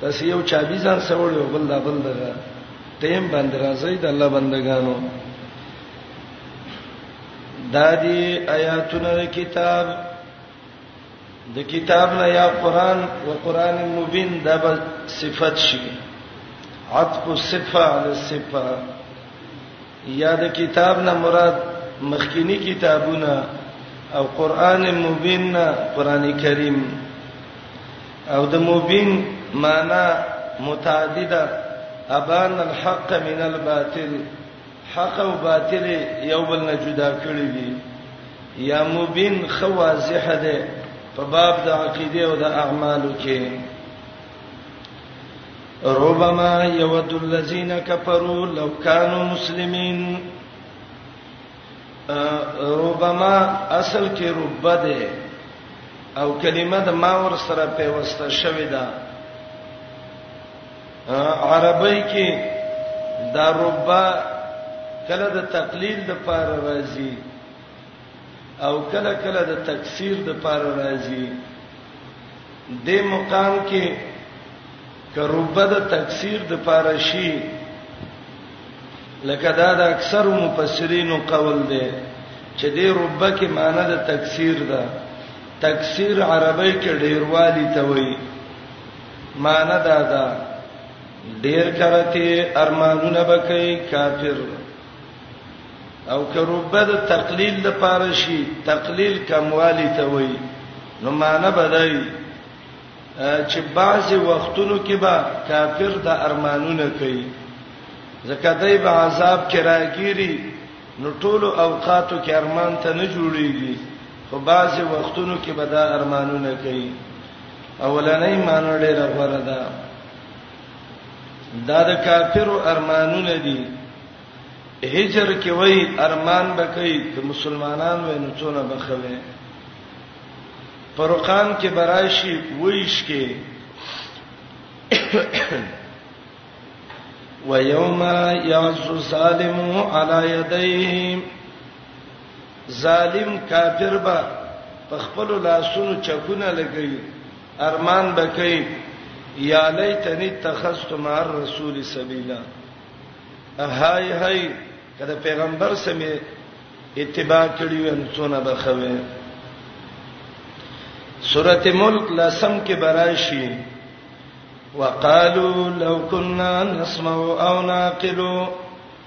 تاسو یو چابي ځان سوړ یو بل دا بل دغه تیم باندې راځي د الله بندگانو دا دی آیاتونه د کتاب د کتاب نه یا قران او قران مبین دا به صفت شي عطف الصفه علی الصفه یا د کتاب نه مراد مخکینی کتابونه او قران مبین نه قران کریم او د مبین معنی متعدده ابان الحق من الباطل حق او باطل یو بل نه جدا کړی دي یا مبین خو واضح ده په باب د عقیده او د اعمالو کې ربما يود الذين كفروا لو كانوا مسلمين ربما اصل کې رب ده او کلمه د ما ور سره پیوسته شوې ده عربی کې دا ربا کله د تقلیل د پار راځي او کله کله د تکثیر د پار راځي د مقام کې کروبه د تکثیر د پار شي لکه دا د اکثر مفسرینو قول دی چې د ربه کې معنی د تکثیر ده تکثیر عربی کې ډیروالی ته وایي معنی دا ده ډیر کرته ارمانونه بکې کافر او کروبه د تقلیل د پاره شي تقلیل کموالی ته وای نو معنی بدای چې بعضی وختونو کې به کافر د ارمانونه کوي ځکه دای به عذاب کې راګيري نو ټول اوقاتو کې ارمان ته نه جوړيږي خو بعضی وختونو کې به دا ارمانونه کوي اولنې معنی ډېره غوړه ده دا د کافرو ارمانونه دي هجر کې وای ارمان بکې د مسلمانانو نو څونه بخوي فرقان کې برایشي وېش کې ويوم يعز الظالم على يديه ظالم کافر به په خپل لاسونو چکونه لګوي ارمان بکې یا لیتنی تخست مع الرسول سبیلا هاي هاي کله پیغمبر سمې اتباع کړی وین څونه بخوي سورته ملک لسم کې براشي وقالو لو كنا نسمع او ناقلو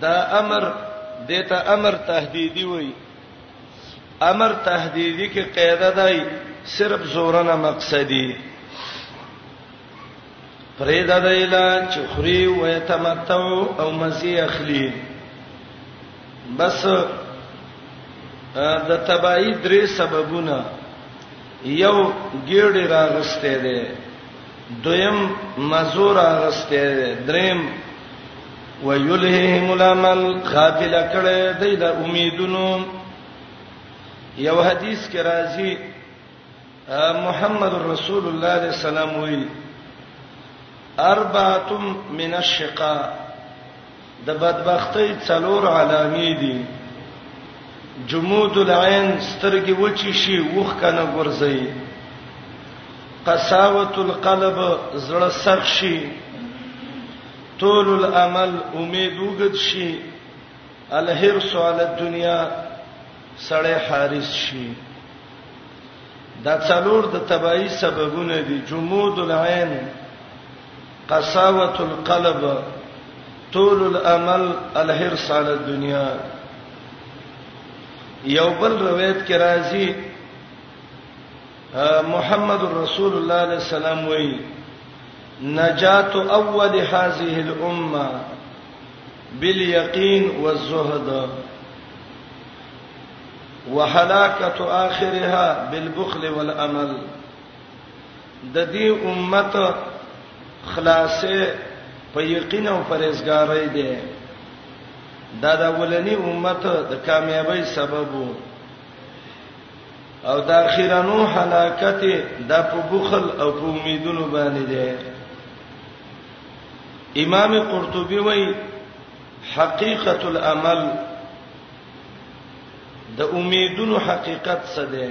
دا امر دته امر تهدیدی وای امر تهدیدی کې قاعده دای صرف زورنه مقصدی فرید دایلا چخری و یتمتو او مزی اخلی بس د تبعی درې سببونه یو ګیړې راغسته دی دویم مزور راغسته دی دریم ویلهم الامل غافل کړه دی د امیدونو یو حدیث کې راځي محمد رسول الله صلی الله علیه وسلم وی اربعه من الشقاء د بدبختی څلور علامې دي جمود العين سترګې وچی شي وښ کنه ګرځي قساوت القلب زړه سخت شي طول الامل امید وګد شي الحرص علی الدنيا سړی حارس شي دا څلور د تبعی سببونه دي جمود العين قساوت القلب طول الامل الحرص على الدنيا یوبل روایت کې راځي محمد رسول الله عليه السلام وی نجات اول هذه الامه باليقين والزهد وهلاكه اخرها بالبخل والامل د دې امت خلاصې په یقین او پرهیزګارۍ دی دا د ولنی امت د کامیابی سبب وو او د اخیرانو هلاکت د په بخل او په امیدونو باندې دی امام قرطبي وایي حقیقت العمل د امیدونو حقیقت څه دی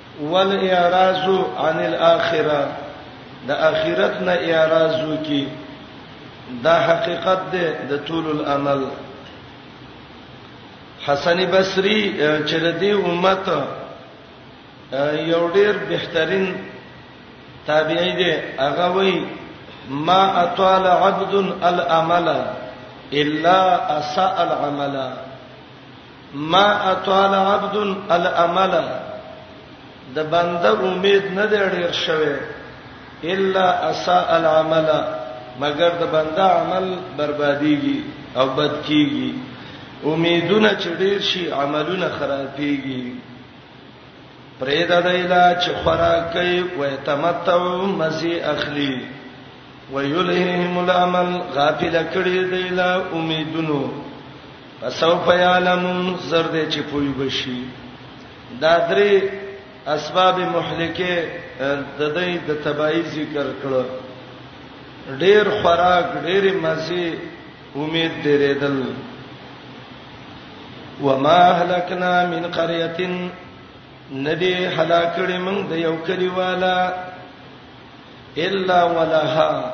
والاعراض عن الاخره د اخرت نه اعراض وکي دا حقیقت ده د طول الامل حسن بصری چې د دې امت یو ډیر بهترین تابعی دی هغه وای ما اطال عبد الامل الا اساء العمل ما اطال عبد الامل د بنده امید نه دی ډیر شوه الا اساء العمل مگر د بنده عمل بربادیږي او بد کیږي امیدونه چې ډیر شي عملونه خرابېږي پرې د دایلا چې خوراکي وې تمتع مزي اخلي ويلهم العمل غافل کړي دایلا امیدونو فسوف يعلمون زرد چې پوي بشي دا درې اسباب مهلکه د دې د تبعی ذکر کړو ډېر خوراک ډېر مزي امید درېدل وما هلكنا من قريه ندی هلاکړې موږ د یو کلیوالا الا ولها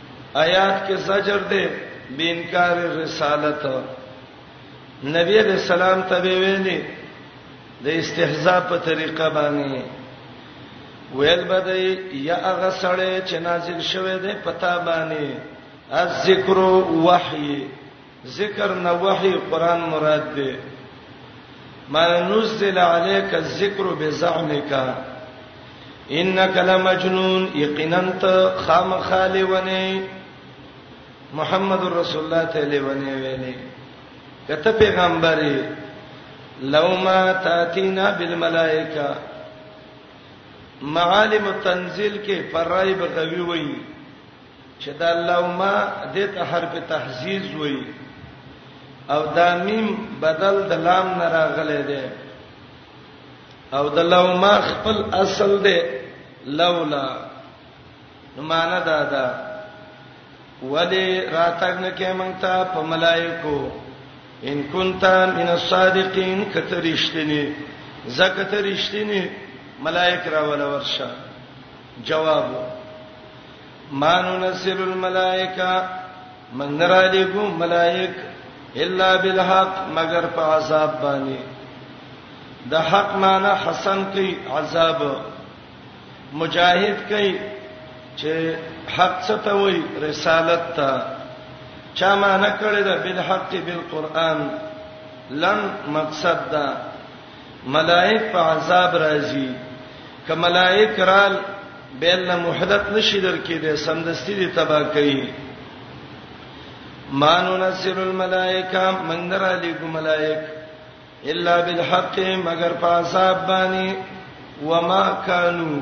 آیات کې زجر دی بینکار رسالت نبی علیہ السلام ته ویلي د استهزاء په طریقه باندې ویل بده یا هغه سړی چې نازل شوی دی پتا باندې الذکر وحی ذکر نه وحی قران مراد دی ما نزل عليك الذکر بزعمك انك لمجنون یقینا خام خالی ونی محمد رسول الله تعالی ونی ویلی کته پیغمبري لو ما تاتینا بالملائکه معالم التنزيل کې فرای بغوی وایي چې دا لوما دې ته حرف تحزیز وایي او دا میم بدل د لام نه راغلی دی او د لوما خپل اصل دی لولا نو معنا دا ده ولی راتګ نه کې مونږ ته په ملائکو ان كنت من الصادقين کترشتنی زکه ترشتنی ملائک را ولا ورشه جواب ما ننزل الملائکه من نرا لګو ملائک الا بالحق مگر په عذاب باندې د حق معنی حسن کوي عذاب مجاهد کوي چې حق څه ته وایي رسالت ته چا معنی کړی دا بالحق بالقران لن مقصد دا ملائک په عذاب راځي ک ملائک رال بیل نه محدت نشي درکې دي سمدستي دي تبا کوي ما ننزل الملائکه من در علیکم ملائک الا بالحق مگر په عذاب باندې وما كانوا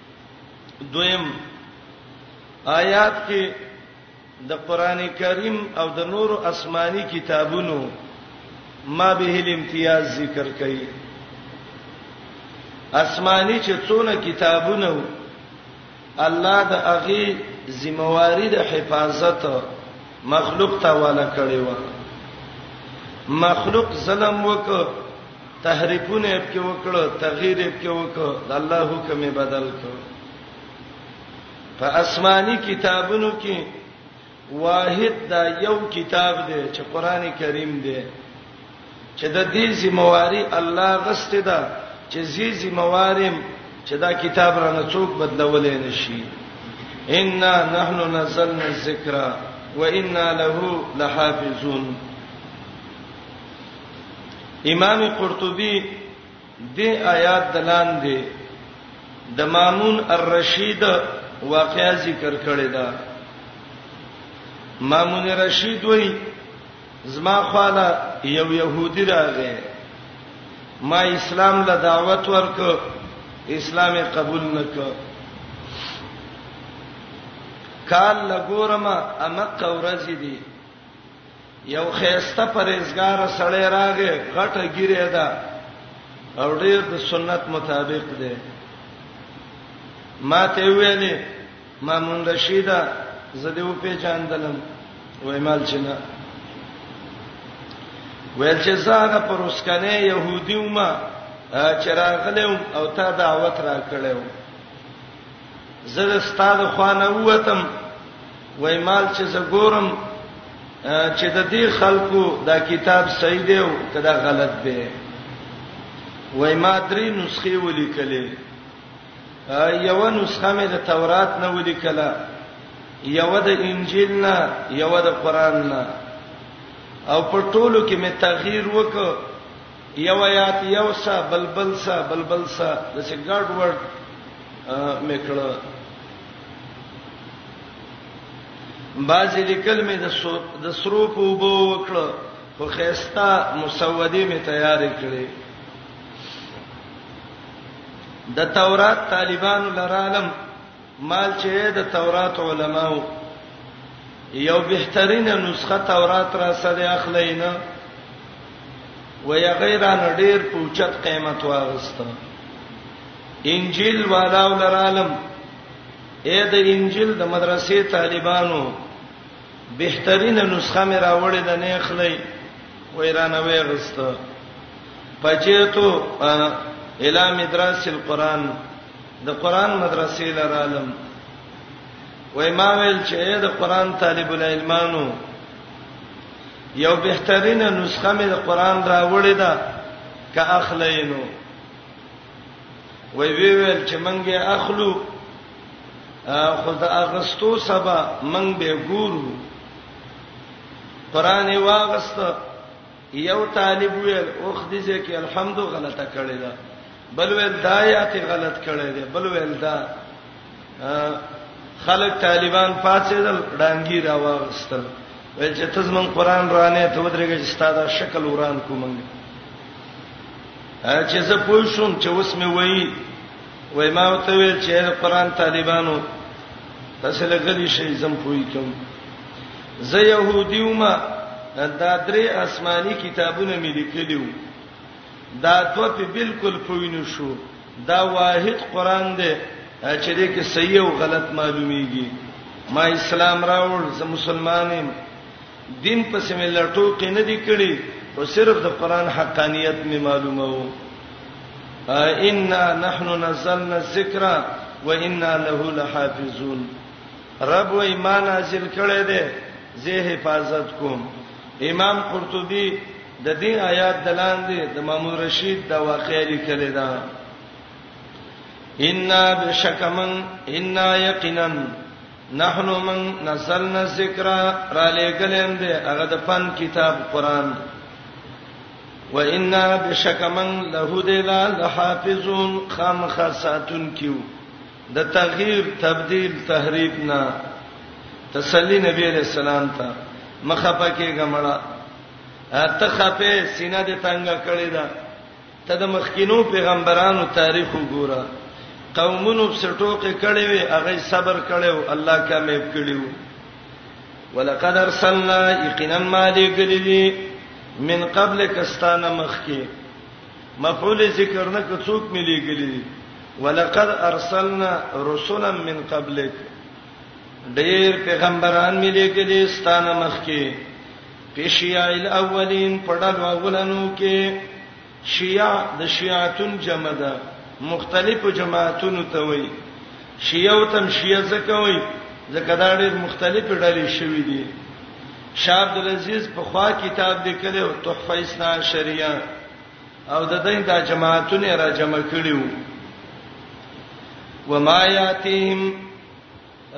دویم آیات کې د قران کریم او د نورو آسماني کتابونو ما به الامتیاز ذکر کړي آسماني چې څونه کتابونه الله د اغي ذمہواری د حفاظت مخلوق ته والا کړی و مخلوق ظلم وکړ تحریفونه یې پکې وکړو تغییر یې پکې وکړو د الله حکم یې بدل کړو په آسماني کتابونو کې واحد دا یو کتاب دی چې قران کریم دی چې د دې ذمہواری الله غسته ده چې زی ذمہواریم چې دا کتاب را نه څوک بدلولې نشي ان نحنو نزلنا الذکر وانا له لحافظون امام قرطبي د آیات دلان دی د مامون الرشید واقعا ذکر کړی دا مامون رشید وای زما خاله یو يهودي راغی ما اسلام له دعوت ورک اسلام قبول نک کال لګورم امک اورځ دی یو خیسته پرېزګار سړی راغی غټه ګیره ده او ډیر د سنت مطابق ده ما ته ویلې مامون رشیدا زده و په چاندلم وای مال چنه ویل چې زاغه پر اسکنه يهودي ومه چراغلم او تا دعوت را کړو زه د استاد خوانه ووتم وای مال چې زه ګورم چې د دې خلکو دا کتاب صحیح دی او کدا غلط دی وای ما درې نسخې ولیکلې یو نسخه مې د تورات نه ولیکله یو د انجیل نه یو د قران نه او په ټولو کې مې تغییر وکړ یو آیات یو سا بلبل سا بلبل سا د څه ګډ ورډ میکړه بازی لیکل می د د سرو په وبو وکړه خو خيستا مسودې می تیار کړې د تورات طالبانو لرالم مال چې د تورات علماو یو بهترینه نسخه تورات را سره اخلي نه وی غیران ډیر پوچت قیمت واغسته انجیل والاو لرالم اې د انجیل د مدرسې طالبانو بهترینه نسخه مې راوړې ده نه اخلي ویرانه وی غسته پچېتو اله مدرسې القرآن د قران مدرسې لرالم وای ما ویل چې د قران طالب العلمانو یو بهترینه نسخه مې د قران راوړې ده که اخلینو وای وی ویل چې منګه اخلو خو د اغستو سبا منګ به ګورو قران واغسته یو طالب ویل اوخ دې ځکه الحمد غلطه کړې ده بل ویل دا یاتي غلط کړې ده بل ویل دا خلک طالبان پاتېدل ډانګي را واغستل وای چې تاسو مون قران رانه ته ودرېږئ چې ستاسو شکل وران کوم چې زه پوه شوم چې اوس مې وایي وای ما ته ویل چې د قران طالبانو تاسو لګلی شي زم پوي کوم زه يهوديوما دا درې آسماني کتابونه مې لیکلیو دا دوه په بالکل پوي نه شو دا واحد قران دی چې دې کې صحیح او غلط معلومیږي ما اسلام راوړ زه مسلمان یم دین پسې مې لټوکې نه دي کړي خو صرف د قران حقانیت مې معلومه وو انا نحن نزلنا الذکر وانا له لحافظون رب و ایمان حاصل کړي دي زه حفاظت کوم امام قرطبي د دې آیات دلان دي د مامور رشید دا واقعې لیکل دا ان بشکمن ان یقینا نحنو من نزلنا الذکر را لګلم دې هغه د پن کتاب قران وإنا بشک من له دلا لحافظون خامخساتن کیو د تغییر تبديل تحریف نه تسلی نبی علیہ السلام ته مخه پکې غمړه ته خپه سینه دې تنګه کړی دا ته د مخکینو پیغمبرانو تاریخ وګوره قومونو په سټوکه کړي وي هغه صبر کړو الله کامیاب کړیو ولقد ارسلنا یقینا ما لګلی من قبل کستان مخکی مفعول ذکر نه کڅوک ملي ګلی ولقد ارسلنا رسلا من قبلک ډیر پیغمبران ملي ګلی ستانه مخکی فی شیاع الاولین په ډلو اولنو کې شیعه د شیعتون جمع ده مختلفو جماعتونو ته وای شیعه تم شیعه زکه وای زکه دا ډېر مختلفې ډلې شوې دي شاه عبد العزيز په خوا کتاب لیکل او تحفه اسنا شریعه او د دین دا جماعتونه را جمع کړیو وما یاتیم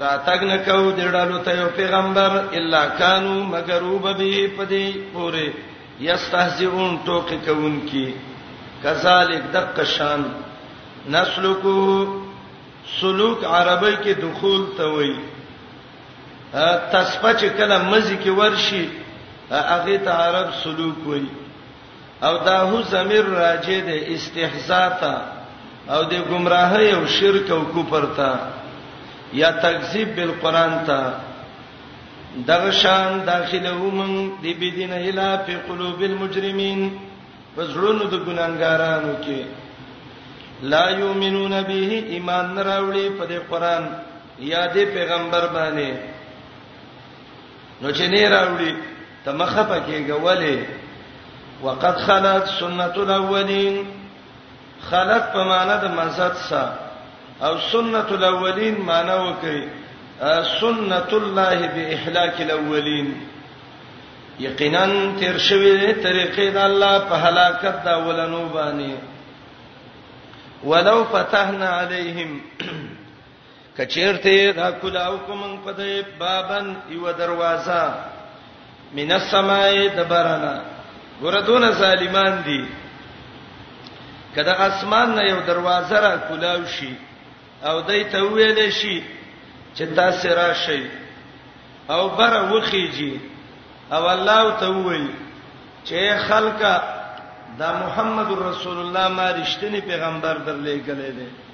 راتګ نه کو د ډالو ته یو پیغمبر الا کانو مغروب به پدی پوره یستهزئون ټوکی کوون کی کذالک دق شان نسلکو سلوک عربی کې دخول ته وای تسپچ کله مزي کې ورشي هغه ته عرب سلوک وای او دا هو زمير راجه د استحزاء ته او د گمراهي او شرک او کفر ته یا تکذیب بالقران ته دغه شان داخله ومن دی بدین الا فی قلوب المجرمین پسړونو د ګناګارانو کې لا یؤمنون به ایمان نه راوړي په دې قران یا دې پیغمبر باندې نو چې نه راوړي ته مخه پکې غولې وقد خلت سنت الاولین خلت په معنا د مزد سره او سنت الاولین معنا وکي سنت الله باهلاك الاولین یقینا تیر شوی طریقې د الله په هلاکت دا ولنو باندې ولو فتحنا عليهم کچیرته را کولاو کوم په دې بابن یو دروازه من السماء دبرنا ګردون ظالمان دي کله اسمان نه یو دروازه را کولاو شي او دای ته ویل شي چې تاسو راشي او بر وخیږي او الله ته وایي چې خلکه دا محمد رسول الله ما رښتینی پیغمبر درلېګلې دی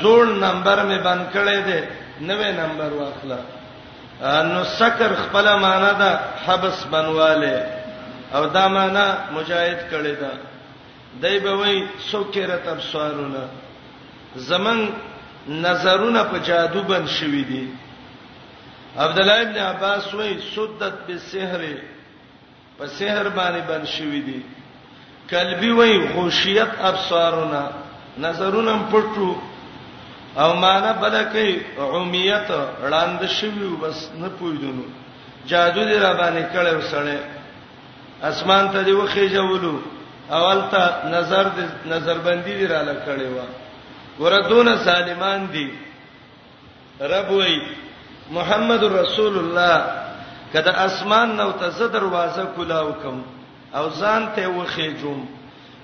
زوړ نمبر می بند کړی دی نوې نمبر واخله نو سکر خپل معنا ده حبس بنواله او دا معنا مجاهد کړی ده دای به وای سوکره تب سوارونه زمن نظرونه په جادو بن شوې دي عبد الله ابن عباس وای سدت بالسحر په سحر باندې بند شوي دي. کلبي وایي، غشیت ابصارنا، نظرونه هم پټ شو او معنی بله کوي، عمیت، ړانده شوي یو، بس نه پوهېدو، نو جادو دې راباندې کړی و سړی، اسمان ته دې وخېژولو او هلته نظر دې، نظربندي دې راله کړې وه. ګوره، دونه ظالمان دي. رب وای محمد رسول الله کده اسمان نو ته زه دروازه کولاو کوم او ځان ته وخېجوم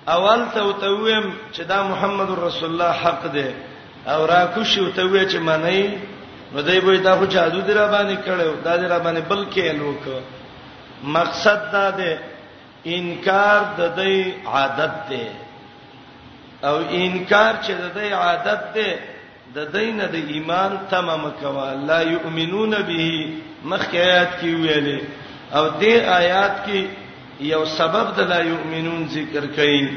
اول ته وتویم چې دا محمد رسول الله حق دی او را کو شو ته وی چې منی نو دای به دا خو جادو دی را باندې کړو دا دی را باندې بلکې لوک مقصد دا دی انکار د دې عادت دی او انکار چې د دې عادت دی د دین د ایمان تمام کوا لا یؤمنون به مخکې آیات کې ویلې او دې آیات کې یو سبب د لا یؤمنون ذکر کړي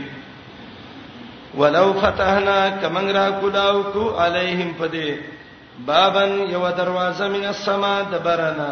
ولو فتحنا کمن را کولاو کو علیهم پدې بابن یو دروازه من السما دبرنا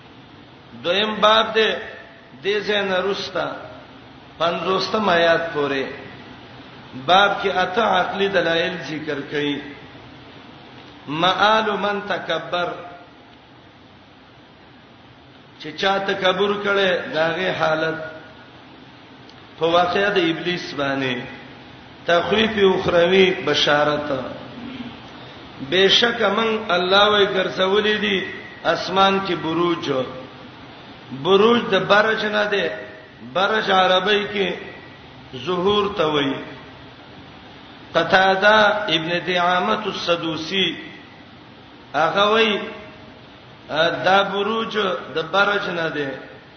دویم باب دې دې زین رستا 50م آیات پورې باب کې اته عقلي دلایل ذکر کړي مآل من تکبر چې چا تکبر کړي داغه حالت په واقعیا د ابلیس باندې تخویف اخروی بشارت بشک من الله وی ګرځولې دي اسمان کې بروج بروج د برج نه ده برج عربی کې ظهور ته وایي قتاده ابن دعامه السدوسی هغه وایي دا بروج د برج نه ده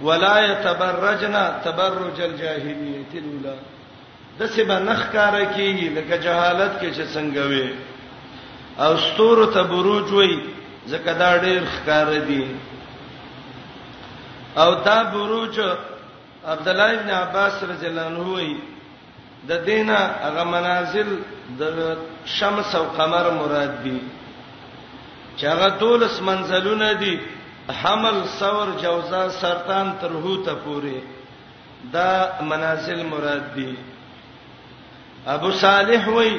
ولا يتبرجنا تبرج الجاهليه الاولى د څه به نخکار کیږي لکه جهالت کې چې څنګه وي او ستور ته بروج وي ځکه دا ډېر ښکار دي او دا بروج عبد الله ابن عباس رضی الله عنه وي د دینه هغه منازل د شمس او قمر مراد دي چې هغه دولس منزلونه دي حمل ثور جوزا سرطان تر هوته پوري دا منازل مراد دي ابو صالح وای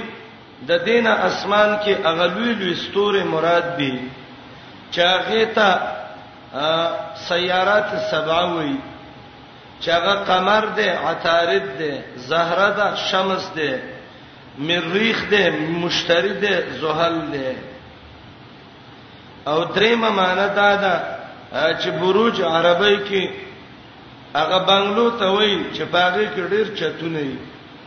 د دینه اسمان کې هغه لوی لوی ستوري مراد دي چې هغه ته سیارات سبا وای چې هغه قمر دی عطارد دی زهره ده شمس دی مریخ دی مشتری دی زحل دی او دریمه معنی دا ده چې بروج عربی کې هغه بنگلو ته وایي چې باغې کې ډیر چتونه وي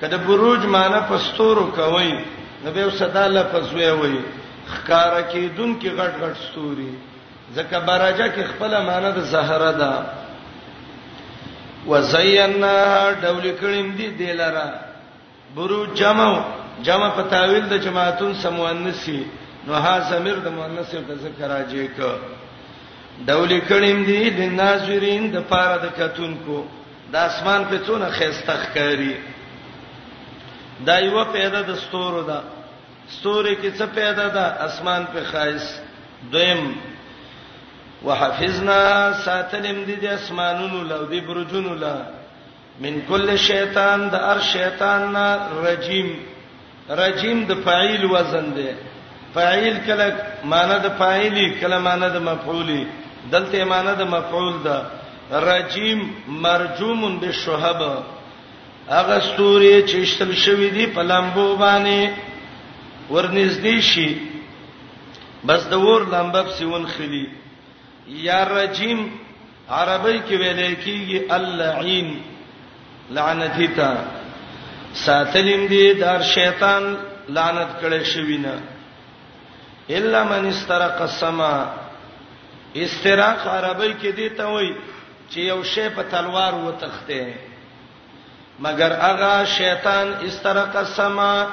که د بروج معنی په ستورو کوي نو به صدا لفظ وی وی خکار کی دن کی غټ غټ ستوري ځکه براجه کې خپل معنی د زهره ده وزینا ډول کړم دي دلرا برو جمع جمع په تاویل د جماعتون سمونسی نو ها زمیر د مؤنث ته ذکر راځي ک ډول کړم دي د ناظرین د پاره د کتونکو دا اسمان په څونه خيسته ښکاری دا یو پیدا د ستورو ده ستوري کې څه پیدا ده اسمان په خایس دویم وحفظنا ساتلم دي د اسمانونو لو دي برجونو لا من کل شیطان د ار شیطان رجیم رجیم د فاعل وزن دی فاعل کله معنی د فاعلی کله معنی د مفعولی دلته معنی د مفعول ده رجیم مرجوم بالشهب هغه ستوري چې شتل شوی دی په لمبو باندې ورنږدې شي بس د ور لمبب سیون خلی یا رجیم عربی کې ویل کېږي اللعین لعنتی تا ساتلیم دی دار شیطان لعنت کړي شوی نه الا من استرق السما استراق عربی کې دی ته وای چې یو شی په تلوار وتخته مګر هغه شیطان استرق السما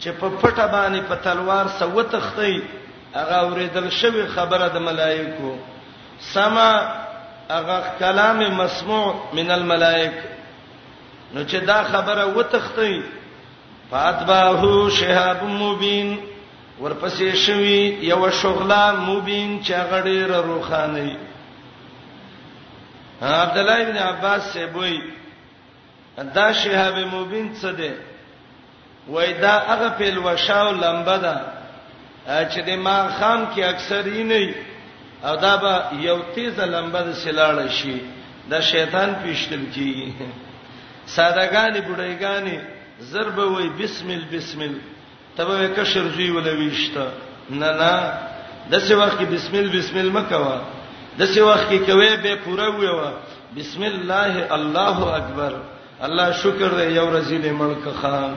چې په پټه باندې په تلوار سو تختی هغه اوریدل شوی خبره د ملائکو سما هغه کلام مسموع من الملائک نو چې دا خبره و تختی فاتباه شهاب مبین ورپسې شوی یو شغله مبین چې غړي روخانه عبد الله ابن عباس سے بوئی دا شهاب مبین څه ده وای دا هغه پیل وشاو لمبه ده چې د ما خام کې اکثر یې نه او دا به یو تیز لمبه د سلاړه شي د شیطان پیشتل کیږي سادهګانی بډایګانی ضرب وای بسم الله بسم الله ته به کشر زوی ولويشته نه نه دسه وخت کې بسم الله بسم الله مکوا دسه وخت کې کوي به پوره ویوا بسم الله الله اکبر الله شکر دې یو رزي دې ملک خان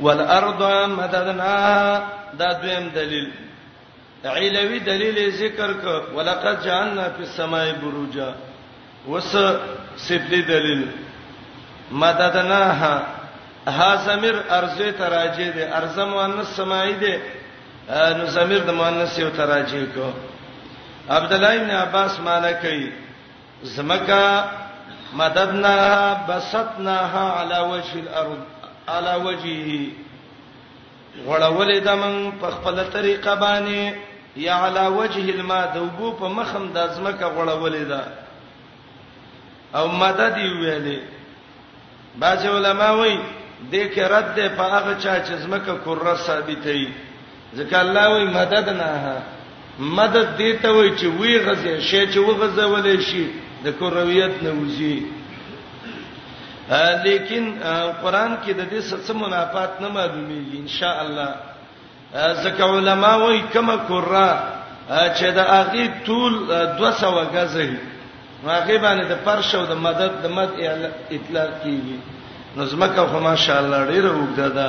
والارض مددنا دا دویم دلیل علوي دلیل ذکر ک ولقد جعلنا فی السماء بروجا وس سفلی دلیل مددناها ها زمیر ارزه تراجه ده ارزه مؤنث سماعی ده نو زمیر د مؤنث یو تراجه کو عبد الله ابن عباس معنی کوي زمکا مددناها بسطناها على وجه الارض على وجهه غړولې د من په خپل طریقه باندې یا علی وجه الماء د وبو په مخم د ازمکه غړولې ده او مدد ویلې باج علماء وایي د کې رد ده په هغه چا چې زمکه کره ثابتې ځکه الله وایي مدد نه مدد دې ته وای چې وی غزه شې چې وغزولې شي د کرویت نه وځي لیکن قران کې د دې څه منافات نه معلومیږي ان شاء الله ځکه علما وایي کما کرا چې د اغه طول 200 غزه هغه باندې د پرش او د مدد د مد اطلاق کیږي نو زمکه خو ماشاء الله ډیره وګدا ده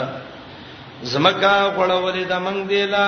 زمکه غړولې د منګ دیلا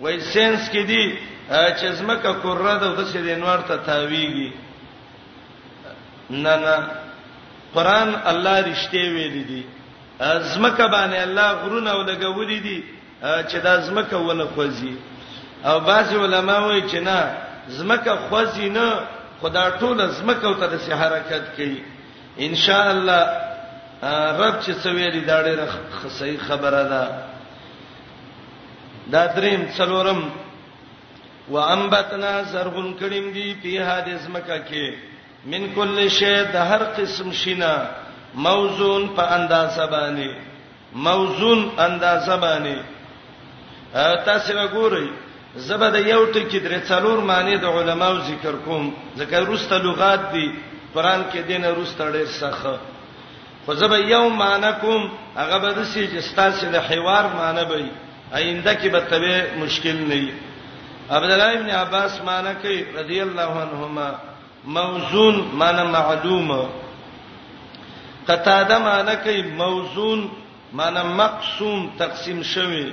وای ساينس کې دي چې زمکه کره ده د سې دینوار ته تاویږي نه نه قران الله رښتې ویل دي زمکه باندې الله غرونه ولګولې دي چې دا زمکه ونه خوځي او بعض علما وایي چې نه زمکه خوځي نه خدا ټول زمکه او ته د حرکت کوي ان شاء الله رب چې سویری دا ډېر صحیح خبره ده دا دریم څلورم وانبتنا زرغون کړیم دی په هادې زمکه کې من کل شی د هر قسم شینا موزون په اندازه باندې موزون اندازه باندې تاسو وګورئ زبه د یو ټکی درې څلور معنی د علماو ذکر کوم ځکه روسته لغات دي قران کې دینه روسته ډېر سخه خو زه به یو معنی کوم هغه به د سې چې ستاسو د حوار معنی به آینده کې به تبه مشکل نه وي عبد الله ابن عباس معنی کوي رضی الله عنهما موزون معنی معلومه قتاده معنی کوي موزون معنی مقسوم تقسیم شوی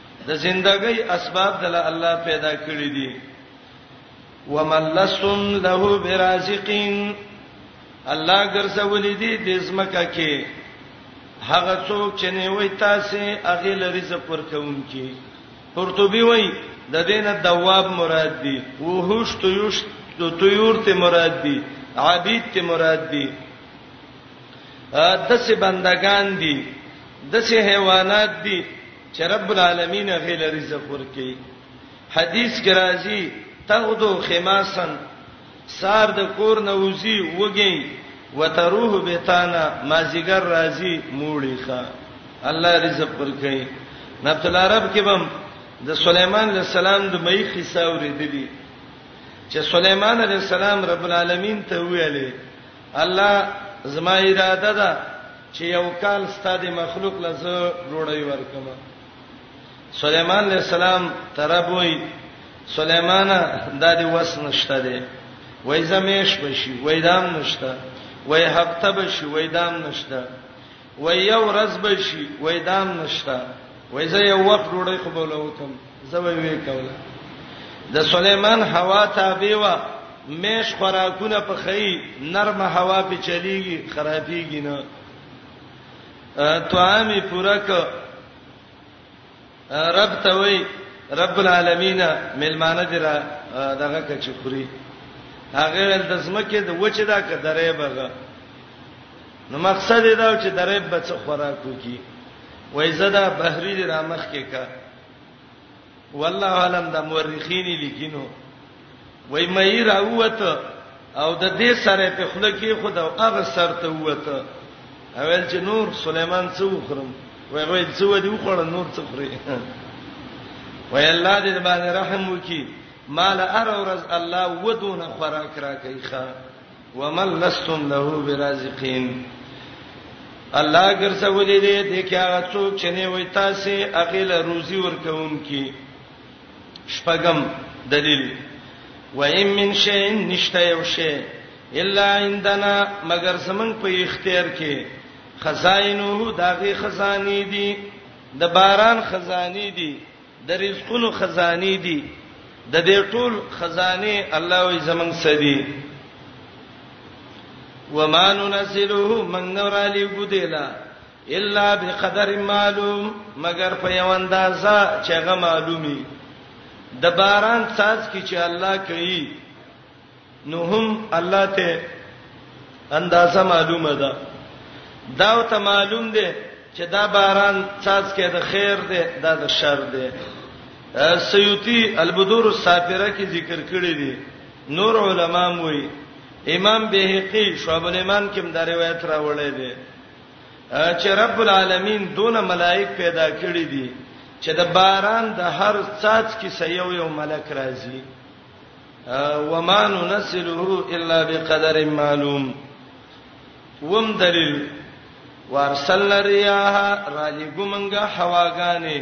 د زندګۍ اسباب د الله پیدا کړی دي ومن لسم له برازقین الله ګرځولې دي د زمکه کې هغه څوک چې نه وي تاسو هغه لري ز پر کوونکی قرطبي وای د دینه دواب مراد دي وحوش تویوش تویور ته مراد دي عبید ته مراد دي دسه بندگان دي دسه حیوانات دي چې رب العالمین هغه لري رزق ورکي حدیث کې راځي تغدو خماسن سار د کور نه وزي وګي وتروه بتانا مازیګر راځي موړي ښا الله رزق ورکي نبت العرب کې بم د سليمان عليه السلام د مې قصه ورېدلې چې سليمان عليه السلام رب العالمین ته ویلې الله زما اراده ده چې یو کال ستاده مخلوق لزه ډوړی ورکم سليمان عليه السلام تربوي سليمان د دې وس نشته دی وای زمیش بشي وای دام نشته وای هفته بشي وای دام نشته وای یو ورځ به شي وای دام نشتا وای زه یو وخت ډوړې قبولوتم زه وای وی کوله د سليمان هوا تابع وا مېش خوراکونه په خی نرمه هوا په چلیږي خرابېږي نه توامي پورک رب ته وای رب العالمین ملمانه درا دغه کچ خوري هغه ول د زمکه د وچه دا کدرې بغه نو مقصد دا چې درې بچ خوراکو کی وای زدا بحری درامخ کې کا والله علم د مورخین لیکینو وای مې راووت او د دې سره په خله کې خود او هغه سر ته ووت اول چې نور سليمان څو خرم وای وای څو دی وخړ نور څو خري وای الله دې باندې رحم وکي مال ار ورز الله ودونه خوراک را کوي ښا ومن لستم له برازقين الله ګرځولې دې دې کې هغه څوک چې نه وي تاسو اغه له روزي ورکون کی شپږم دلیل وَإِن مِّن شَيْءٍ نشته یو شی الا عندنا مگر زمنګ په اختیار کې خزائنه داغه خزانی دي د باران خزانی دي د رزقونو خزانی دي د دې ټول خزانه الله وي زمنګ سدي وما ننزله من نور علی ګدلا الا بقدر معلوم مگر په یو اندازه چې هغه معلومي د باران ساز کی چې الله کوي نو هم الله ته اندازه معلومه ده دا او ته معلوم ده چې دا باران ساز کې د خیر ده دا د شر ده سیوطی البدور السافره کې ذکر کړی دی نور علما وایي امام بهقي شعب الایمان کې دا روایت راوړی دی چې رب العالمین دونه ملائک پیدا کړی دي چې د باران د هر څاڅ کې سيو یو ملک راځي وما ننزله الا بقدر معلوم وم دلیل وارسلنا الرياح را لګومنګه هواګانې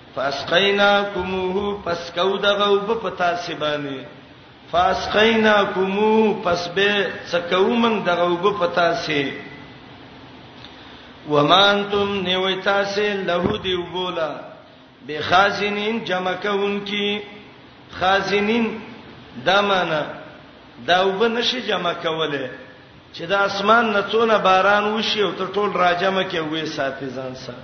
فاسقیناکموه پس کو دغه وب په تاسو باندې فاسقیناکمو پس به څکو من دغه وب په تاسو ومانتم نیوی تاسو له دی وبولا به خازنین جمع کون کی خازنین دمانه دا وب نشي جمع کوله چې د اسمان نڅونه باران وشي او ته ټول راجمه کې وې ساتي ځان سره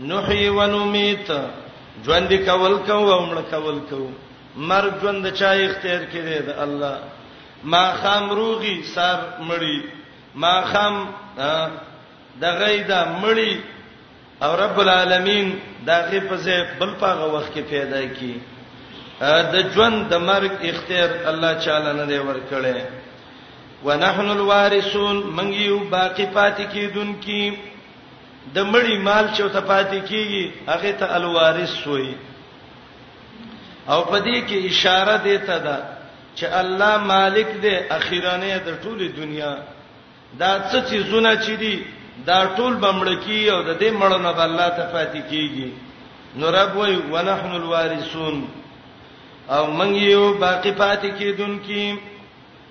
نحیی و نمیت ژوند کول کو او مړ کول کو مرګ ژوند چا اختیار کړی د الله ما خام روغي سر مړی ما خام د غیدا مړی او رب العالمین دا غي په ځای بل پاغه وخت کې پیدا کی د ژوند د مرګ اختیار الله تعالی نه دی ورکړی ونحن الوارثون من یو باقی پاتې کیدونکو د مړی مال چې ته پاتې کیږي هغه ته الوارث وي او په دې کې اشاره دی ته ده چې الله مالک دی اخیرانه د ټوله دنیا دا څه چې زونه چي دي دا ټول بمړکی او د دې مړنه به الله ته پاتې کیږي نو رب وای ونحن الوارثون او من یو باقی پاتې کیدونکو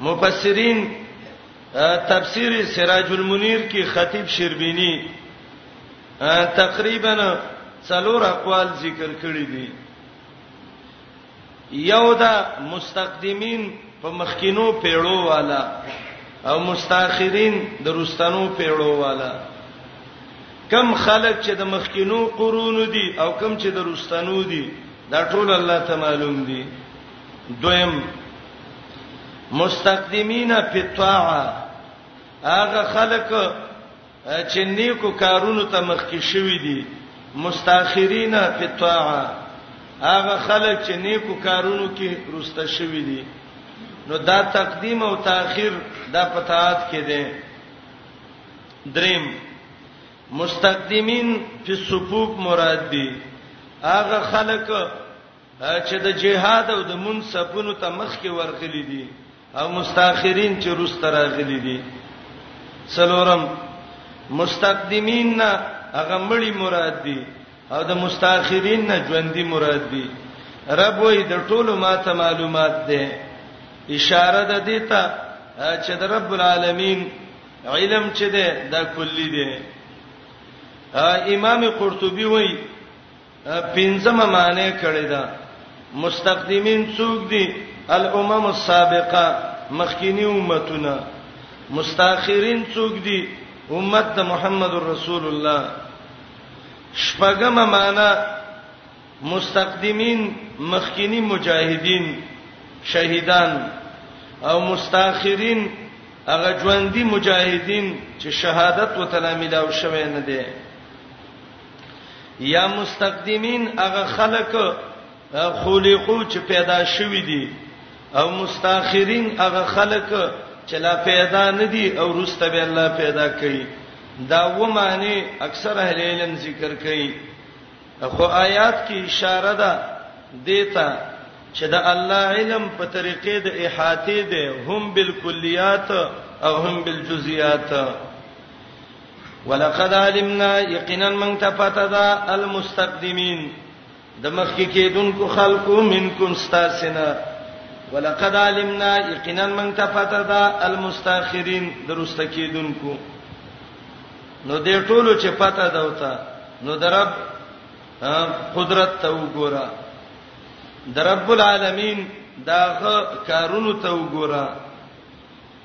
مفسرین تفسیر سراج المنیر کې خطیب شربینی تقریبا څلور اقوال ذکر کړی دي یو دا مستقدمین په مخکینو پیړو والا او مستاخرین د رستنو پیړو والا کم خلک چې د مخکینو قرون دي او کم چې د رستنو دي دا ټول الله ته معلوم دي دویم مستقدمین فی الطاعه هغه خلک چې نیکو کارونو ته مخکې شوی دي مستاخرین فی الطاعه هغه خلک چې نیکو کارونو کې رسته شوی دي نو دا تقدیم او تاخير دا پتاات کې دي دریم مستقدمین فی الصفوف مراد دي هغه خلک چې د جهاد او د منصبونو ته مخ کې ورغلي دي او مستاخرین چې روس تر غلي دي سلورم مستقدمین نه هغه مړی مراد دي او د مستاخرین نه ژوندۍ مراد دي رب وې د ټولو ماته معلومات ده اشاره ده دیتا چې د رب العالمین علم چې ده دا کلی ده امام قرطبي وایي پنځمه معنی کړی دا مستقدمین څوک دي الامم السابقه مخکینی امتونه مستاخرین څوک دي امت د محمد رسول الله شپږمه معنی مستقدمین مخکینی مجاهدین شهیدان او مستاخرین هغه ژوندۍ مجاهدین چې شهادت وتلا ملاو شوه نه دي یا مستقدمین هغه خلق خلقو چې پیدا شوی دي او مستاخرین هغه خلق چې لا پیدا نه دي او روسته به الله پیدا کوي دا و معنی اکثر اهل علم ذکر کوي خو آیات کې اشاره ده دیتا چې د الله علم په طریقې د احاطه ده هم بالکلیات او هم بالجزئیات ولقد علمنا یقینا من تفتدا المستقدمین د مخکې کېدونکو خلقو منکم استاسنا ولقد علمنا یقینا من تفتدا المستاخرین درست کېدونکو نو دې ټولو چې پته دوتا نو درب قدرت ته وګوره درب العالمین داغه کارونو ته وګوره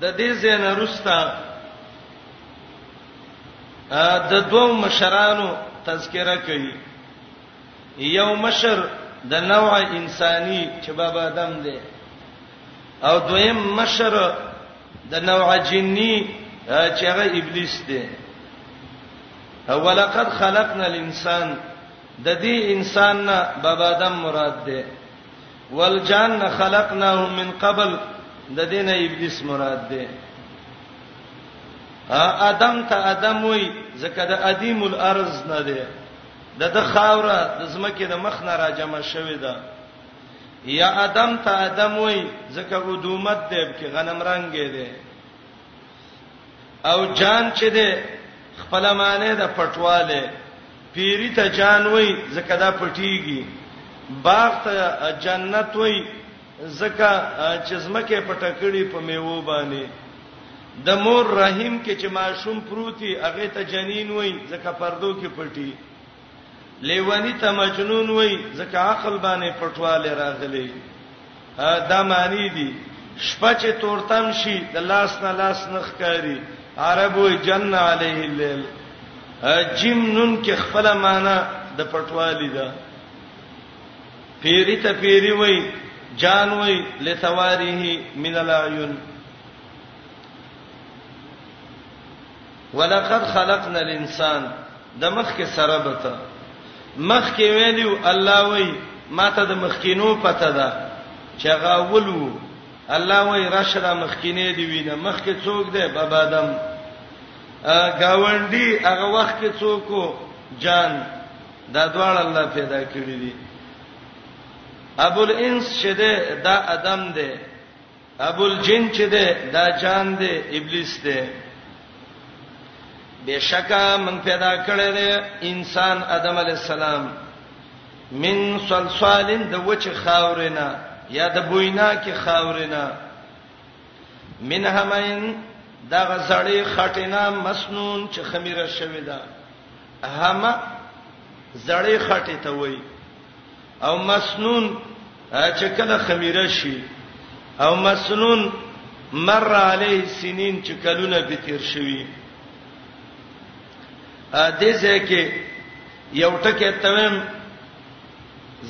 د دې ځای نه وروسته د دوو مشرانو تذکره کوي یو مشر د نوع انساني چې بابا آدم دی او دویم مشر د نوع جني چې هغه ابلیس دی ولقد خلقنا الانسان د دې انسان نه بابا آدم مراد دی والجان خلقناه من قبل د دې نه ابلیس مراد ده ادم ته ادم وای زکه د ادیم الارض نه ده د د خاوره د زمکه د مخ نه راجمه شوې ده یا ادم ته ادم وای زکه ودومت ده کې غنم رنگ ده او جان چې ده خپل معنی د پټواله پیری ته جان وای زکه دا پټیږي باغ ته جنت وای زکه چې زمکه پټکړی په میوه باندې د مور رحم کې چې ماشوم پروتي هغه ته جنین وای زکه پردو کې پټي لیونی ته مجنون وای ځکه عقل باندې پټواله راغلی دا معنی دي شپه چې تورتم شي د لاس نه لاس نخ کاری عربو جن علیه الليل جیم نون کې خپل معنی د پټوالی ده پیری ته پیری وای جان وای لثواریه من العیون ولقد خلقنا الانسان د مخکې سره به ته مخکې ویلو الله وای ماته د مخکینو پته ده چې غاول وو الله وای راشره مخکینه دی وینه مخکې څوک دی بابا دم گاونډي هغه وخت کې څوک جان دا دواړه الله پیدا کړی دي ابو الانس شده دا ادم دی ابو الجن چې ده دا جان ده ابلیس ده بشکا من پیدا کړی دی انسان ادم علی السلام من صلصالین د وچ خاورینا یا د بوینا کې خاورینا من همین دا غزړې خټینا مسنون چې خمیره شوی دا همه زړې خټې ته وای او مسنون چې کله خمیره شي او مسنون مر علیه سنین چې کلونه به تیر شوي ا دې ځکه یو ټکی تویم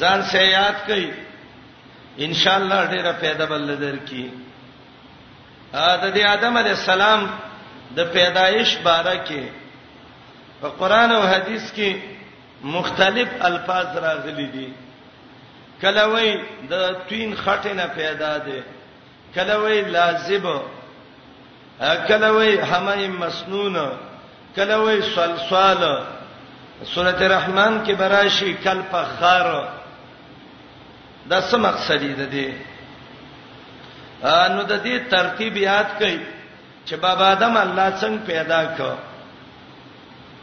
ځان سه یاد کړئ ان شاء الله ډیره پیدا بل درکې ا د دې آدم علی السلام د پیدایش باره کې په قران او حدیث کې مختلف الفاظ راغلي دي کله وای د تین خټه نه پیدا ده کله وای لازب کله وای حمای مسنون کله وای سلسال سورته رحمان کې براشي کل فخار دا څه مقصد دی نو د دې ترتیب یاد کړئ چې بابا آدم الله څنګه پیدا کړ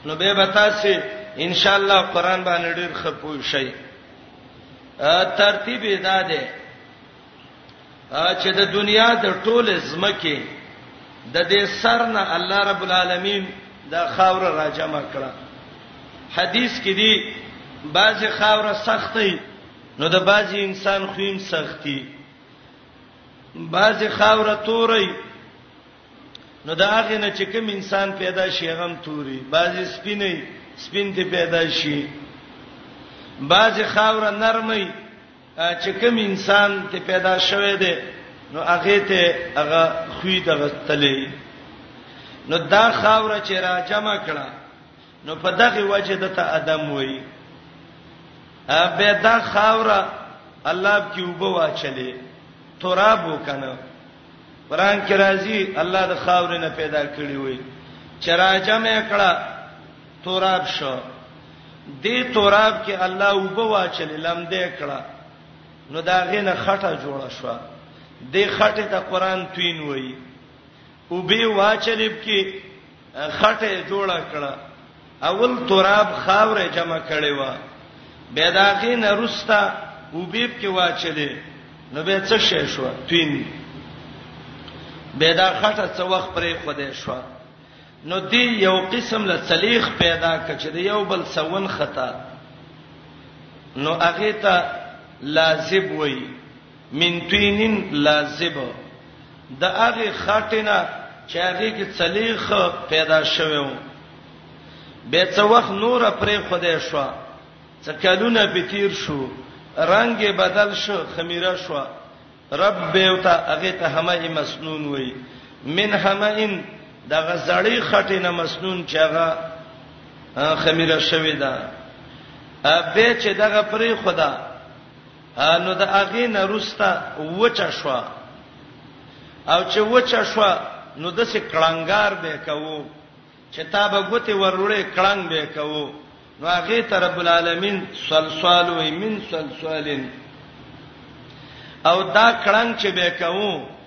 نو به بتاسي ان شاء الله قران باندې ډیر خپوي شي ترتیب ادا ده چې د دنیا د ټوله زمکه د دې سر نه الله رب العالمین دا خاور راجمع کړه حدیث کې دی بعضی خاور سختي نو د بعضی انسان خویم سختي باز خاور توري نو دا هغه نه چې کوم انسان پیدا شي هغه توري باز سپینې سپین ته پیدا شي باز خاور نرمي چې کوم انسان ته پیدا شوه دی نو هغه ته هغه خوې ته غتلې نو دا خاور چې را جمع کړه نو په دغه وجه د ته ادم وای به دا خاورا الله کې وبو واچلې تراب وکنه قران کې راځي الله د خاورې نه پیدا کړی وای چراجه مې کړه تراب شو دې تراب کې الله وبو واچلې لم دې کړه نو دا غینه خټه جوړه شو دې خټه ته قران توین وای اوبه واچلې پکې خټه جوړه کړه اول تراب خاوره جمع کړي و به داغه نرستا اوبه پکې واچلې نو به څه شې شو تین به دا خټه څو وخت پرې خوده شو نو دی یو قسم له صلیخ پیدا کچ دی یو بل سون خطا نو هغه ته لازب وای من طینین لازب د هغه خټه نه چې هغه کې څلیخ پیدا شوه و به څو وخت نور پرې خدای شو څه کلونه به تیر شو رنگ بدل شو خمیره شو رب به او ته هغه ته همه مسنون وای من همئن د غزړی خټه نه مسنون چې هغه خمیره شوی دا به چې دغه پرې خدا نو د هغه نه روستا وچا شو او چې وچا شو نو د سې کلنګار به کوو چې تا به ګوتې ورولې کلنګ به کوو نو هغه ته رب العالمین سلسال وی من سلسالین او دا کلنګ چې به کوو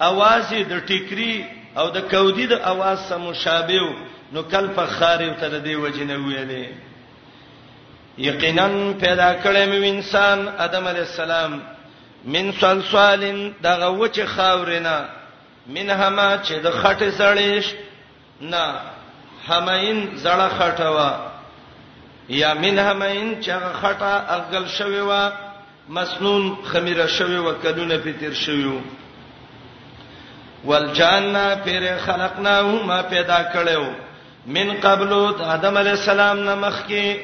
اواز یې د ټیکری او د کودی د اواز سره مشابه و نو کل فخار ته د دې وجنه ویلې یقینا پیدا کړی مې انسان ادم علی السلام من صلصالین دغه وچ خاورینا من هما چې د خټه سړیش نه همین زړه خټه وا یا من همین چې هغه خټه اغل شوی وا مسنون خمیره شوی و کلونه په تیر شویو والجاننا پیر خلقناه ما پیدا کړو من قبل د آدم علی السلام نه مخکې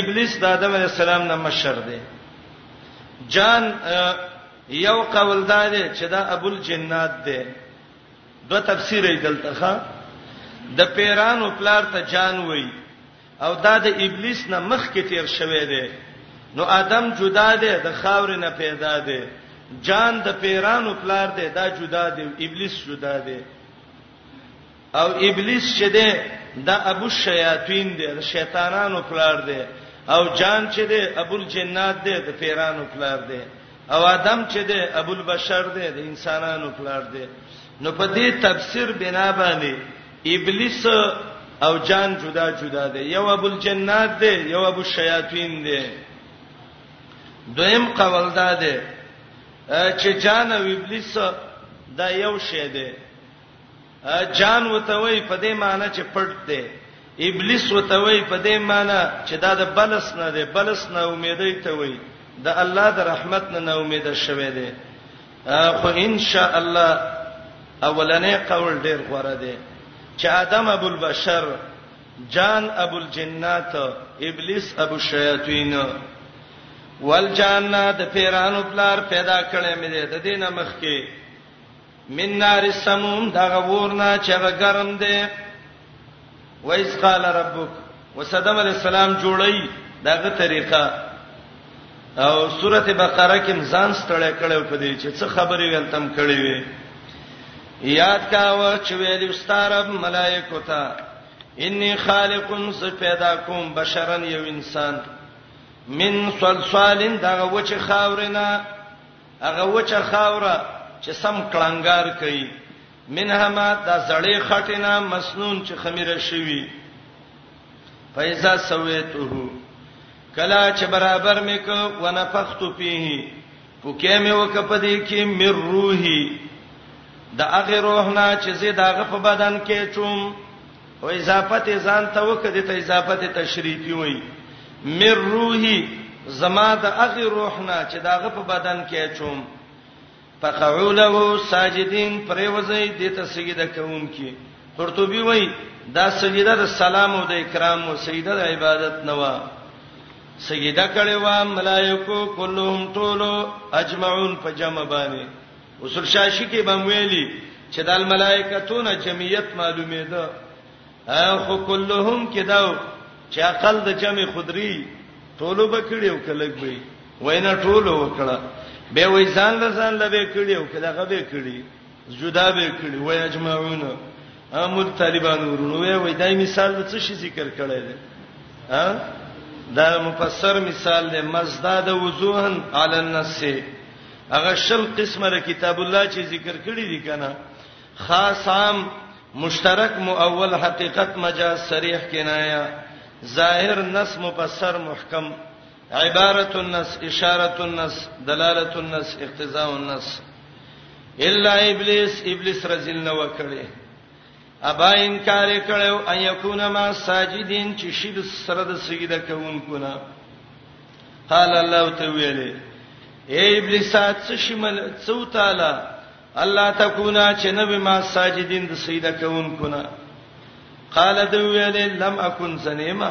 ابلیس د آدم علی السلام نه مشر دی جان یو قول دا دی چې دا ابو الجنات دی دوه تفسیر یې دلته ښه د پیرانو پلار ته جان وای او دا د ابلیس نه مخ کې تیر شوی دی نو ادم جدا دی د خاور نه پیدا دی جان د پیرانو پلار دی دا جدا دی ابلیس جدا دی او ابلیس چې دی دا ابو الشیاطین دی د شیطانانو پلار دی او جان چې دی ابو الجنات دی د پیرانو پلار دی او ادم چې دی ابو البشر دی د انسانانو پلار دی نو په دې تفسیر بنا باندې ابلیس او جان جدا جدا دی یو ابو الجنات دی یو ابو الشیاطین دی دویم قول دا دی چې جان او ابلیس دا یو شی دی جان وته وای په دې معنی چې پټ دی ابلیس وته وای په دې معنی چې دا د بلس نه دی بلس نه امیدې ته وای د الله د رحمت نه نه امید شوه دی خو ان شاء الله اولنې قول ډیر غوړه دی چې ادم ابو البشر جان ابو الجنات ابلیس ابو الشیاطین والجنات پیرانو پلار پیدا کړې مې ده د دینه مخ کې من نار السموم دا غورنا چې هغه ګرم دی وایس قال ربک وسدم علی السلام جوړی داغه طریقه او سورته بقره کې ځان ستړی کړو په دې چې څه خبرې ویل تم کړې وي یاد کاوه چې ویل استارب ملائکه تا انی خالق ز پیدا کوم بشرن یو انسان من صلصال دغه وچ خاورنا هغه وچه خاوره چې سم کلنګار کوي منها ما د زړې خټینا مسنون چې خمیره شوی فیزا سویته کلا چې برابر مې کو ونفخت فيه پوکې مې وکپدې کې مر روحي د هغه روح نه چې زه داغه په بدن کې چوم او اضافت ځان ته وکړه ته اضافت تشریفی وای مر روحي زما د اغه روح نه چې داغه په بدن کې چوم فقعوله ساجدين پریوزي د ته سجده کوم کې قرطبي وای دا سجده د سلام او د اکرام او سجده د عبادت نه و سجده کړي و ملائکو كلهم طول اجمعون په جمع باندې اصول شاشي کې بم ویلي چې د الملائکتون جمعیت معلومه ده خو کلهم کې دا چې عقل د جمع خدري ټولو بکړیو کلک وي وینا ټولو وکړه به وې ځان له ځان لبه کړیو کله غبه کړی جدا به کړی وای اجمعون امر طالبان ورونو وای وای دای مثال د څه شي ذکر کړی دی ها دا مفسر مثال دی مزداد وضوحن علی النص هغه شل قسمه د کتاب الله چې ذکر کړی دي کنه خاص عام مشترک مؤول حقیقت مجاز صریح کنایا ظاهر نص مفسر محکم عبارت النص اشاره النص دلاله النص اقتضاء النص الا ابلیس ابلیس رزل نو کړي ابا انکار کړو ان یکون ما ساجدین چې شي د سره د سجده کوونکو نه قال الله تعالی اے ابلیس څه شمل څو تعالی الله تکونا چې نبی ما ساجدین د سجده کوونکو نه قال دوی لم اكن سنیما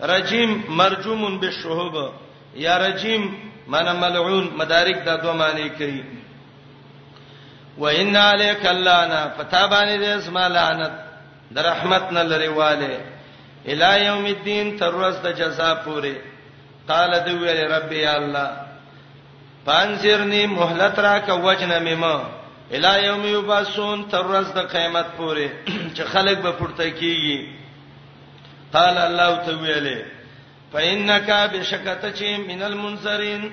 رجیم مرجوم بالشهب یا رجیم معنی ملعون مدارک دا دوه معنی کوي وان علیک اللعنه فتابانی دې اسما لعنت در رحمت نه لري والے الی یوم الدین تر ورځ د جزا پورې قال دی ویل رب یا الله پانځرنی مهلت را کا وجنه مما الی یوم یبعثون تر ورځ د قیامت پورې چې خلک به پورته کیږي قال الله تعالی فإنك بشکته چې من المنذرین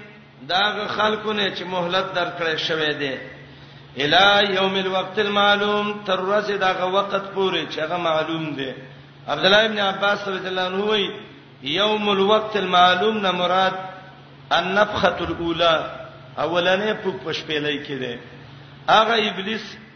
دا خلکو نه چې مهلت درکړې شوې ده الی یوم الوقت المعلوم تر ورځې دا وخت پورې چې هغه معلوم ده عبد الله ابن عباس رضی الله عنه وی یوم الوقت المعلوم نه مراد النفخه الاولى اولنې په پښپېلې کې ده هغه ابلیس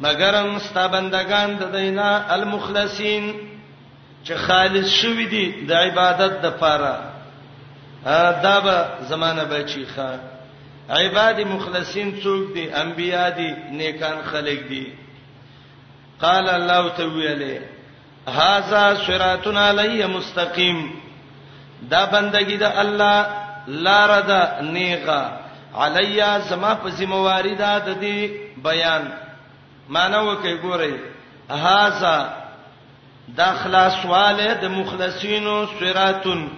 مګرم ستا بندگان د دینا المخلصین چې خالص شوی دي د عبادت د پاره دا به زمانہ بچی ښا عباد مخلصین څوک دي انبیا دي نیکان خلق دي قال الله تعالی هاذا صراطنا علی مستقیم دا بندگی د الله لار ده نیغه علیا زما په ذمہواری ده د دې بیان معنی وکي ګورئ هاذا دا خلاصواله د مخلصینو صراطن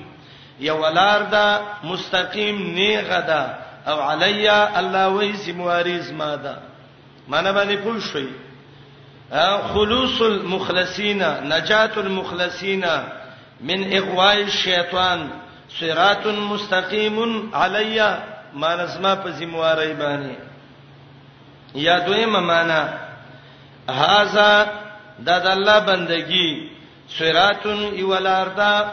یو لار ده مستقیم نیغه ده او علیا الله وی ذمہواری زما ده معنی باندې پوه شئ خلوص المخلصین نجات المخلصین من اغواء الشیطان صراط مستقیم علی ما نسما په زمواري باندې یا دویمه معنا هاذا د الله بندگی صراط یولاردا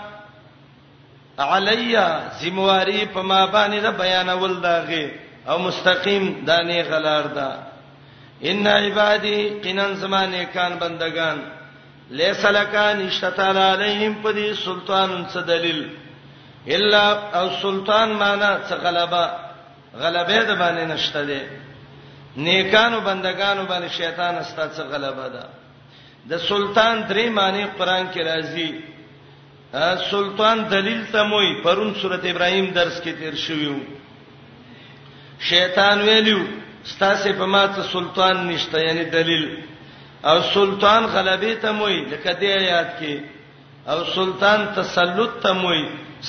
علی ذمہواری په ما باندې د بیانول داغه او مستقیم دانه غلار دا ان عبادی قنن زمانه کان بندگان لیس لکا نشتال علیہم پدی سلطان څه دلیل الا او سلطان معنا څه غلبا غلبه د باندې نشته دی نیکانو بندگانو باندې شیطان استا څه غلبه ده د سلطان درې معنی قران کې راځي سلطان دلیل ته موي پرون سورته ابراهيم درس کې تیر شویو شیطان ویلو ستاسو په ماته سلطان نشته یعنی دلیل او سلطان غلبې ته موي لکه دې آیات کې او سلطان تسلط ته موي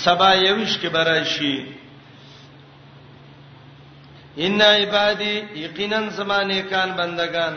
سبا یوش کې براشي ان عبادی یقینا زمانه کان بندگان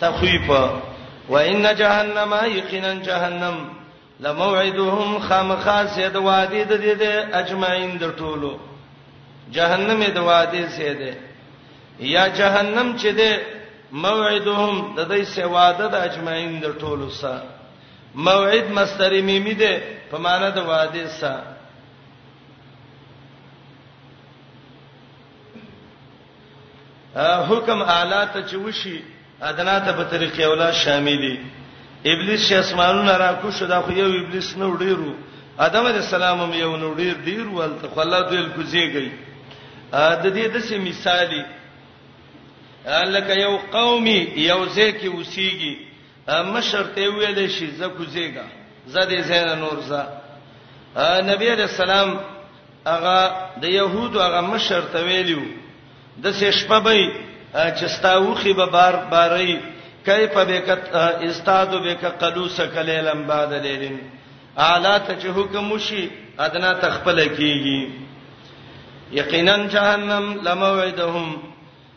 تخویف وان جهنم یقینا جهنم لموعدهم خامخاسه د وادي د دې د اجمعین د ټولو جهنم د وادي سه ده یا جهنم چې ده موعدهم د دې سه واده د اجمعین د ټولو سه موعد مستری میمی ده په معنا د وادي سه حکم اعلی ته چې وشي ادنا ته په طریقې اولا شاملې ابلیس چې اسمانونه را کو شو دا خو یو ابلیس نه وډیرو ادم علی السلام هم یو نه وډیر ډیر ولته خو الله دوی کوزیږي د دې د سه مثالی لکه یو قومي یو ځکه وسیږي مشر ته ویل شي زه کوزیګا زه دې زین نور زه نبی علیہ السلام هغه د يهودو هغه مشر ته ویلو د سې شپه به چې ستاوخي به بار باري کیف بکت استاد بک قلوس کلیلم بعد لیلن اعلی ته چې حکم وشي ادنا تخپل کیږي یقینا جهنم لموعدهم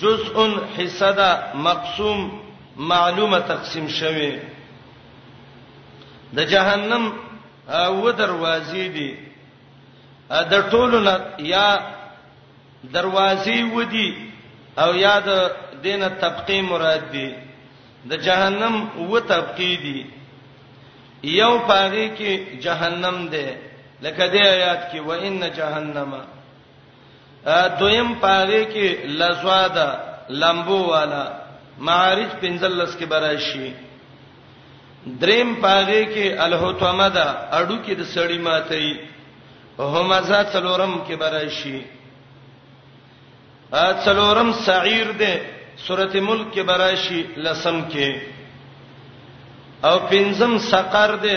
جزء حصه ده مقسوم معلومه تقسیم شوه د جهنم و دروازې دي د ټولو نه یا دروازې ودی او یا د دینه طبقه مراد دي د جهنم و طبقه دي یو پاره کې جهنم ده لکه دې آیات کې وان جهنم دویم پاره کې لزوادا لمبو والا معارج 15 کې براشي دریم پاره کې الهتمه دا اډو کې د سړی ماتي همزه څلورم کې براشي ا څلورم سعیر ده سورته ملک کې براشي لسم کې او پنځم سقر ده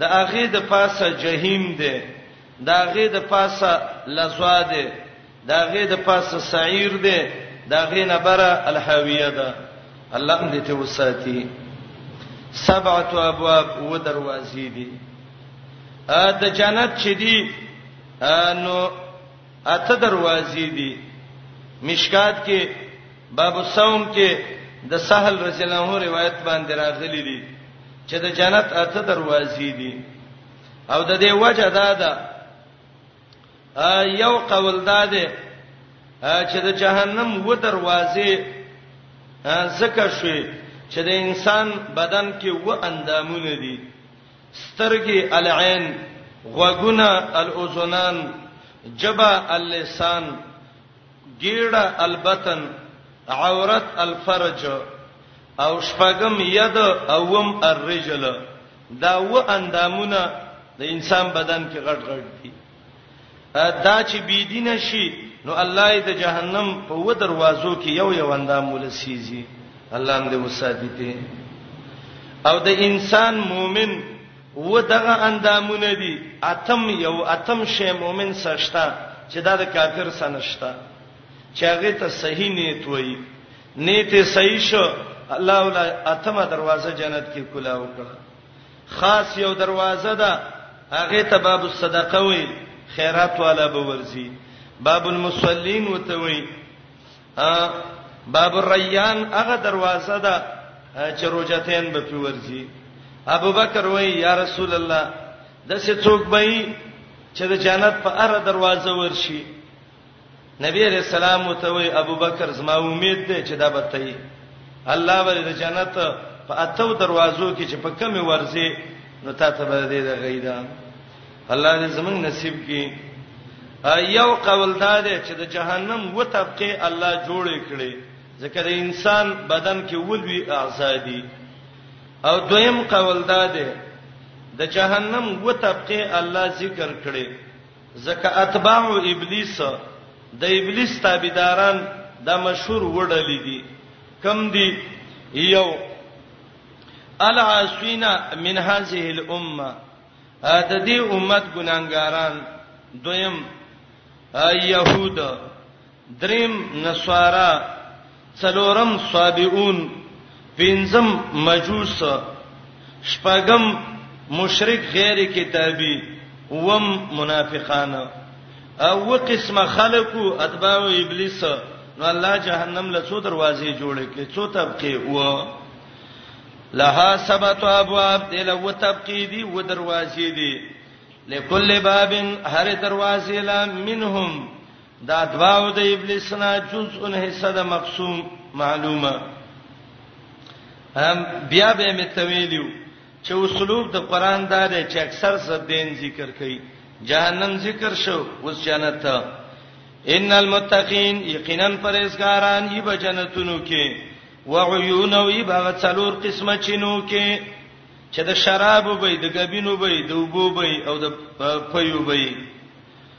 د هغه د پاسه جهنم دی د هغه د پاسه لزوا دی د هغه د پاسه سعیر دی د هغه نه بره الحاویه ده الله دې ته وساتي سبعه ابواب و دروازې دي ا د جنت چې دي نو اته دروازې دي مشکات کې باب الصوم کې د سهل رضی الله عنه روایت باندې راغلي دي چې د جنت اته دروازې دي او د دې وجه دا ده یو قول دا ده چې د جهنم و دروازې زکه شوي چې د انسان بدن کې و اندامونه دي سترګې، العين، غوږونه، الاذنان، ژبه، اللسان، ګېډه، البطن، عورت، الفرج، او شپږم يد، اووم الرجل، دا اووه اندامونه د انسان بدن کې غټ غټ دي. دا چې بی دین شي نو الله یې د جهنم په و دروازو کې یو یو اندام ولسیږي الله هم دې وساتي ته او د انسان مؤمن و دغه اندامونه دي اتم یو اتم شی مؤمن سشتا چې دا د کافر سنشتا چې هغه ته صحیح نیت وایي نیت صحیح شو الله ولا اتمه دروازه جنت کې کلا وکړه خاص یو دروازه ده هغه ته باب الصدقه وی خیرات والا به ورزی باب المصلین وته وی باب الریان هغه دروازه ده چې روجتین به پیورځي ابو بکر وای یا رسول الله د څه څوک به چې د جنت په اره دروازه ورشي نبی علیہ السلام ته وی ابو بکر زما امید ده چې دا به تای الله ولې د جنت په اتو دروازو کې چې په کمی ورځي نو تا ته به دې د غیدا الله دې زمنګ نصیب کړي یو قول دا دی چې د جهنم و طبقه الله جوړې کړي ځکه د انسان بدن کې ولوي اعضاء دي او دویم قول دا دی د جهنم و طبقه الله ذکر کړي ځکه اتباع ابلیس د ابلیس تابعداران د مشهور وډلې دي کم دي یو العاسینا من هذه الامه د دې امت ګناګاران دویم يهود دریم نصارا څلورم صابئون پنځم مجوس شپږم مشرک غیر کتابی وم منافقان او قسمه خلقو اتباع ابلیس نو الله جهنم له څو دروازې جوړې کړې څو طبقه و لها سبت ابواب دله و طبقه دي و دروازې دي لكل باب هر دروازې لا منهم دا دواو د ابلیس نه جزء حصہ د مقسوم معلومه هم بیا به متویلیو چې اسلوب د قران دا دی چې اکثر زدين ذکر کوي جهنم ذکر شو اوس جنت ته ان المتقین یقینا پرهیزګاران ای به جنتونو کې وعیون او ای به څلور قسمه چینو کې چې د شراب وبې د غبینو وبې د وبو وبې او د پيو وبې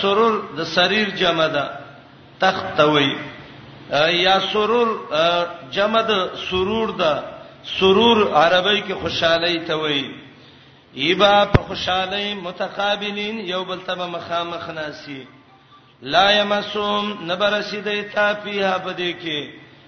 سرور د سریر جمع ده تخت ته وای یا سرور جمع ده سرور ده سرور عربی کې خوشحالي ته وای ایبا په خوشحالي متقابلین یو بل ته مخامخ ناسي لا یمسوم نبرسیدای تا فیها بده کې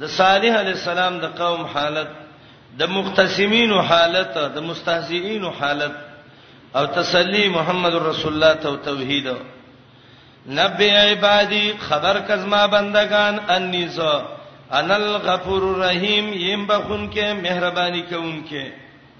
د صالح علی السلام د قوم حالت د مختصمین حالت د مستهزئین حالت او تسلی محمد رسول الله تو توحید نبی عبادی خبر کزما بندگان انی ز انا الغفور الرحیم یم بخون کې مهرباني کوونکې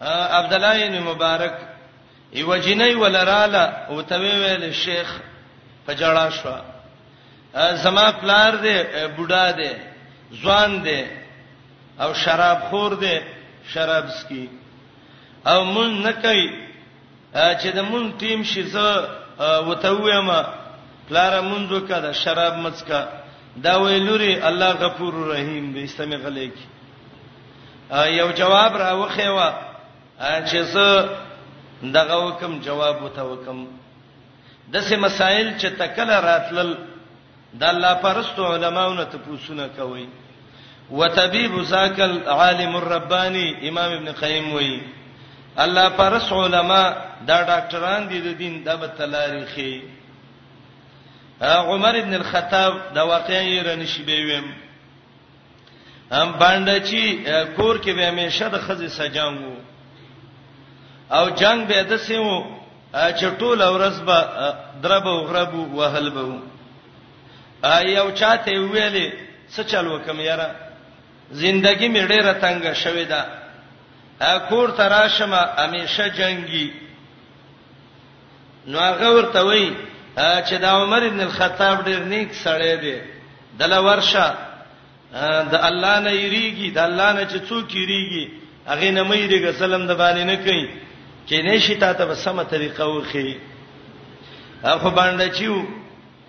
عبد الله بن مبارک یو جنۍ ولراله او ته ویل شیخ په جړا شو زما پلار دې بوډا دې ځوان دې او شراب خور دې شراب سکي او مون نه کوي چې د مون ټیم شي زه وته وایم پلار مونږ وکړه شراب مڅکا دا ویلوري الله غفور رحیم دې استمه غلې کی یو جواب راوخه و چې زه دغه وکم جواب وته وکم دسه مسائل چې تکل راتلل د الله پرست علماونو ته پوښتنه کوي وتبيب ذاك العالم الرباني امام ابن قیم وایي الله پرست علما دا ډاکټران دي د دین د تاریخي عمر ابن الخطاب دا واقعي رنشبي ویم هم باندې چې کور کې به همیشه د خزې سجام وو او جنگ به د سیمو چې ټول ورځ به درب او غرب وهل به وو یو چاته ویلې څه چل وکم یاره زندگی مې ډېره تنګ شوې ده کور تراشمه همیشه جنگي نو هغه ورته وای چې دا عمر ابن الخطاب ډیر نیک سړی دی دله ورشه د الله نه یریږي د الله نه چې څوک یریږي هغه نه مې دیګه سلام د باندې نه کوي چې نشي تا ته په سمه طریقه وخی هغه باندې چیو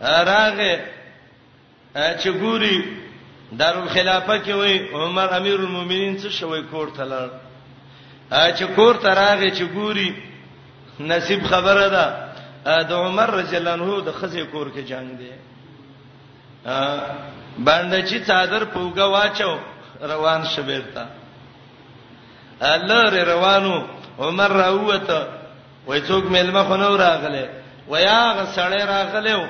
راغه چې ګوري دارالخلافه کې وای عمر امیر المؤمنین څه شوی کور ته لړ چې کور ته راغی چې ګوري نصیب خبره ده د عمر رضی الله عنه د خزې کور کې جنگ دی باندې چې څادر پوګه واچو روان شبیرتا الله روانو عمر راوته وای څوک ملما خنو راغله ویا غسړې راغله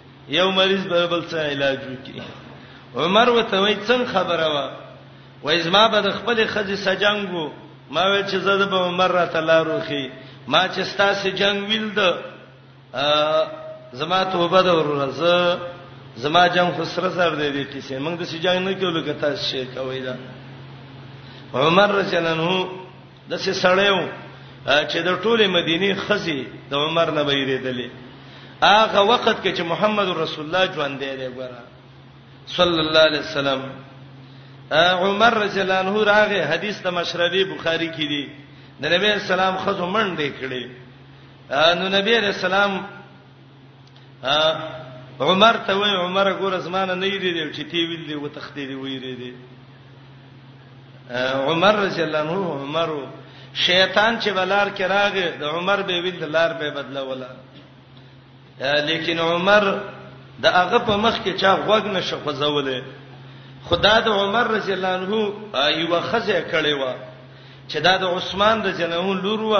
یو مریض به بل څه علاج وکي عمر وته وای څنګه خبره وا وای زما به د خپل خزي سجنګو ما وی چې زده به عمر را تلاروخي ما چې ستاسو جنگ ویل د زما توبه د ورزه زما جنگ خو سره سره دی دي کیسه موږ د سجنګ نه کولو کته شي کوي دا عمر رجلنه د سې سړیو چې د ټوله مدینه خزي د عمر نه ویریدلې هغه وخت کې چې محمد رسول الله ژوند دی ګوره صلی الله علیه وسلم عمر رضی الله عنه راغه حدیث د مشربی بخاری کې دی د نبی اسلام خزو منډې کړې نو نبی رسول الله عمر ته وای عمر ګور زمانه نه یری دی چې تی ویل دی وتختی دی ویری دی عمر رضی الله عنه عمر شیطان چې بلار کې راغی د عمر به ویل لار به بدلا ولا لیکن عمر د هغه په مخ کې چا غوګ نشه خوځولې خدا د عمر رضی الله عنه یو خزه کړي و چې دا د عثمان د جنون لور و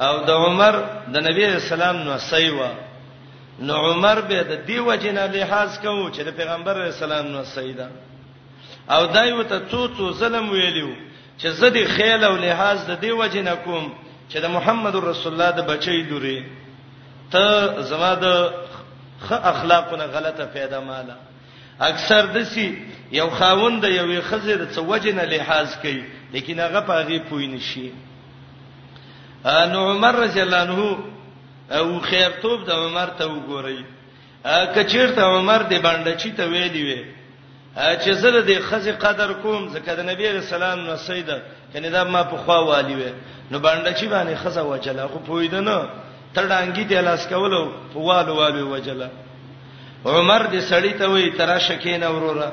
او د عمر د نبی اسلام نو سیوا نو عمر به د دی وجنه لحاظ کوو چې د پیغمبر اسلام نو سیدا او دایو ته څو څو ظلم ویلیو چې زدي خیل او لحاظ د دی وجنه کوم چې د محمد رسول الله د بچی لوري ته زما د خ اخلاقونه غلطه پیدا ماله اکثر دسی یو خاوند یوې خزر څو وجنه لحاظ کوي لیکن هغه په هغه پوی نشي نو عمر رضی الله عنه او خیرتوب د عمر ته وګورئ کچیرته عمر دی باندې چی ته ویلی وی چې زره د خزه قدر کوم ځکه د نبی رسول الله نو سیدا کنه دا ما په خوا والی وی نو باندې چی باندې خزه وجلا خو پویدنه تړانګی دی لاس کولو په والو والو وجلا عمر دې سړی ته وی تراشه کین وروره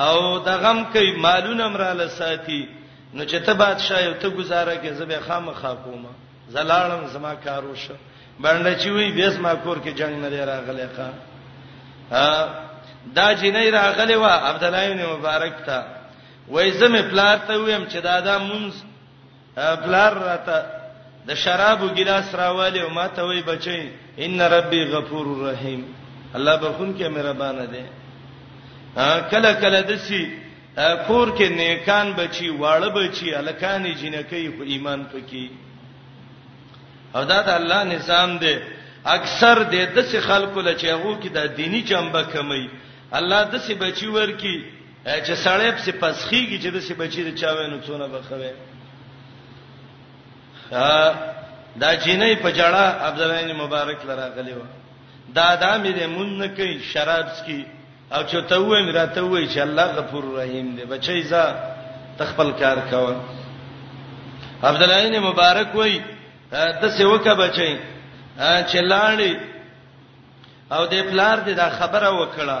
او د غم کوي مالونه مراله ساتي نو چې ته بادشاہ یو ته گزاره کې زبې خامخا کومه زلاړم زما کارو شو باندې چې وی بیس ما کور کې جنگ نه دی راغلی ښا دا جنې راغلی و عبد الله بن مبارک ته وای زمې پلار ته ویم چې دا دا مونږ پلار راته د شرابو ګلاس راوالی او ما ته وای بچی ان ربي غفور رحیم الله بخون کې مهربان دی کله کله دسی کور کې نیکان بچي واړه بچي الکانې جنکې په ایمان پکې او دا د الله نظام دی اکثر د دسې خلکو لچېغو کې د دینی جنبه کمی الله دسې بچي ورکی چې سړی په پسخیږي چې د سی بچی د چا وینو څونه بخوي دا جینې په جړه عبد الله بن مبارک لرا غلی و دا دا مې دې مون نه کوي شراب سکي او چې ته وې مې راته وې چې الله غفور رحیم دې بچی ځا تخپل کار کاوه عبد الله بن مبارک وای د څه وکه بچی چې لاړې او د پلار دې دا خبره وکړه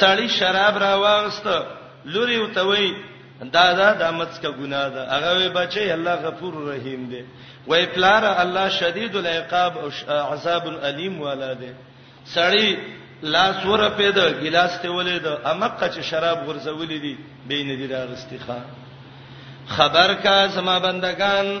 سړی شراب را واغست لوري وته وی دادا د مڅکه ګناه ده هغه وی بچي الله غفور رحیم دی وای پلار الله شدید العقاب او عذاب الیم والا دی سړی لاس ور پیدا ګلاس ته ولې ده امقه چې شراب غرزولې دي بین دي راغستی ښا خبر کا زما بندگان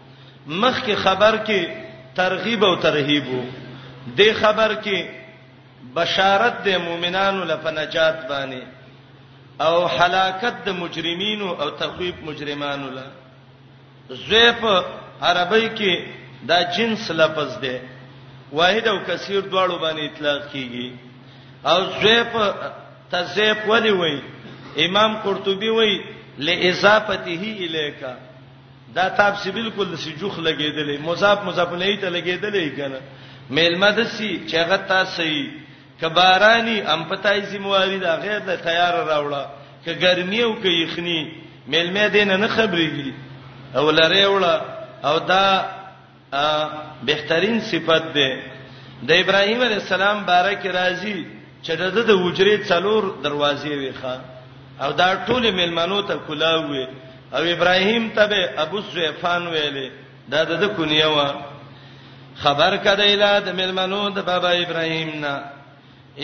مخکې خبر کې ترغیب او ترهیب وو د خبر کې بشارت د مؤمنانو لپاره نجات باندې او هلاکت د مجرمینو او تخویب مجرمانو لا زویف عربی کې دا جنس لفظ دی واحد او کثیر دواړو باندې اطلاق کیږي او زویف تزیف ولی وای امام قرطبي وای لاضافته الیکا دا تاب سی بالکل د سی جوخ لګیدلې مضاف مضاف نه ته لګیدلې کنه میلمه د سی چې هغه تاسو یې کبارانی ام پتاي زمواري دا غیر د تیار راوړه ک ګرمي او ک یخني میلمه دین نه خبرېږي او لره وړه او دا بهترین صفت ده د ابراهیم علی السلام باره کې راځي چې د د حجرې څلور دروازې وي ښا او دا ټول ملمنو ته کلاوي او ابراهیم ته به ابو زیفان ویلې دا د کونیه وا خبر کده اله د ملمنو د بابا ابراهیم نه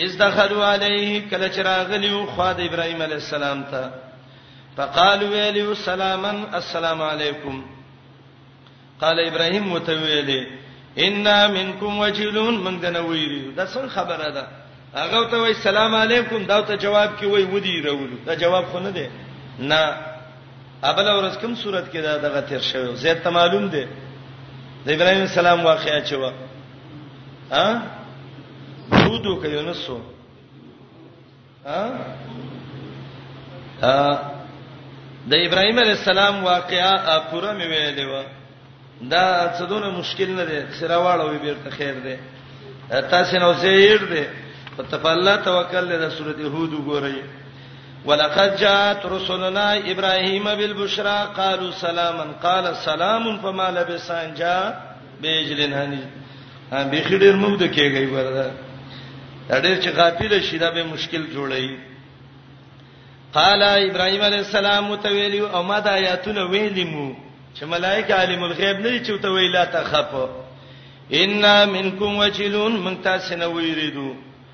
از دخلوا علیه کله چې راغلیو خو د ابراهیم علی السلام ته فقالوا ویلو سلامن السلام علیکم قال ابراهيم وتويله ان منکم وجلون من دنه ویری دا څنګه خبره ده هغه ته وای سلام علیکم دا ته جواب کی وای ودی رول دا جواب خو نه ده نه ابل ورځ کوم صورت کې دا دغه تیر شوی زیات معلوم دی د ابراهیم السلام واقعیا چې و ها هودو کې یونسو د ابراهيم عليه السلام واقعا پوره مې ویلې و دا څدونه مشکل نه دی سراواړو به بیرته خیر دی تاسو نو زیر دی په تفلا توکل له سورته هود وګورئ ولقد جاءت رسلنا ابراهيم بالبشرى قالوا سلاما قال سلام فما لبث ان جاء باجل هني ها به خډیر موږ د کېږي ورته ډېر چې غافل شي دا به مشکل جوړي قال ابراهيم عليه السلام متویلی او ما د آیاتونه ویلی مو چې ملائکه عالم الغیب نه دي چې تو ویلا تخف ان منکم وجلون من تاسو نه ویریدو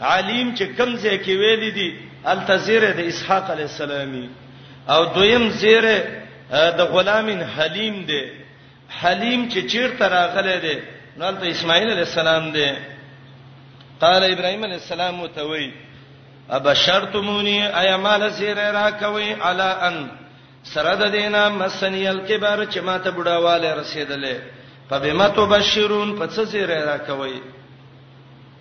علیم چې کم ځای کې ویل دي التزیره د اسحاق علی السلامي او دویم زیره د غلامین حلیم دی حلیم چې چیرته راغله دی نو الته اسماعیل علی السلام دی قال ابراهيم عليه السلام متوي ابشرتموني اي مال سير راکوي على ان سره د دینه مسنی الکبر چې ماته بډاواله رسیدلې په بما تبشرون په څه سير راکوي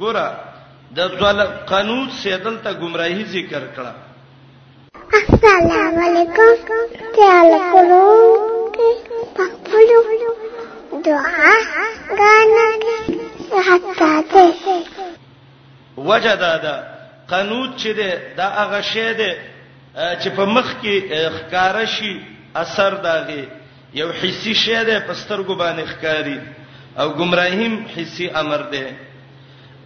ګوره د ځل قنوت سیدل ته گمراهی ذکر کړه السلام علیکم تعال کولو پخپلو دعا غانا حتا ته وجدا دا قنوت چې ده دا هغه شی ده چې په مخ کې ښکارا شي اثر داغي یو حسی شی ده په سترګو باندې ښکاری او گمراهیم حسی امر ده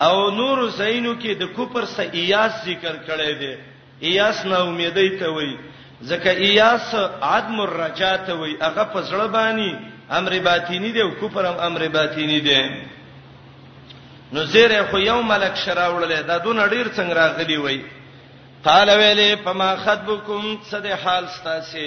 او نور زینو کې د کوپر سه ایاس ذکر کړی دی ایاس نه امیدای ته وای ځکه ایاس عدم الرجا ته وای هغه په زړه باندې امر باطینی دی او کوپر هم امر باطینی دی نو زیره خو یو ملک شراوړل دا دون ډیر څنګه راغلی وای قال ویلې پما خطبکم صد حال ستاسو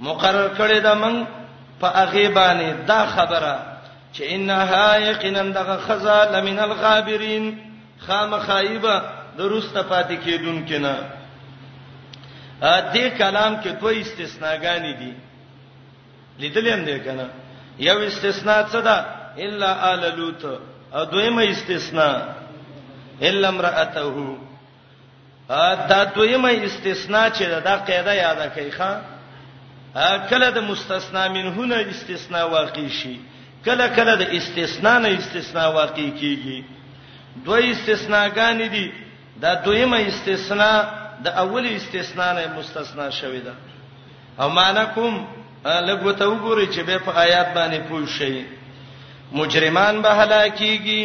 مقرر کړی دا من په هغه باندې دا خبره چې انها یقینا دغه خزا لمن الغابرین خامخایبه درسته پاتې کېدون کنا ا دې کلام کې دوه استثناګانې دي لیدل هم دې کنا یو استثناء څه ده الا آل لوط او دویمه استثناء الا امراته دا دویمه استثناء چې دا قاعده یاد کړئ ښا کله د مستثنا منه نه استثناء واقع شي کله کله د استثناء نه استثناء واقع کیږي دوه استثناګان دي دا دویمه استثناء د اولی استثناء نه مستثنا شوې ده او مانکم لګوته وګوري چې به په آیات باندې پوه شي مجرمان به هلاکیږي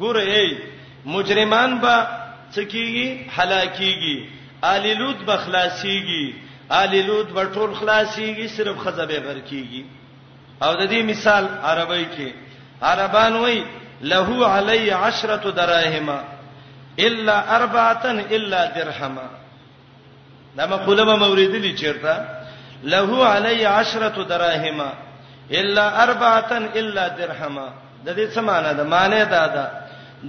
ګوره ای مجرمان به څکیږي هلاکیږي آل لوط به خلاصيږي آل لوط به ټول خلاصيږي صرف خزه به غر کیږي او د دې مثال عربی کې عربان وای له علی عشرة دراهم الا اربعه الا درهما دا مقوله به موریدلی چیرته له علی عشرة دراهم الا اربعه الا درهم د دې څه معنی ده معنی دا ده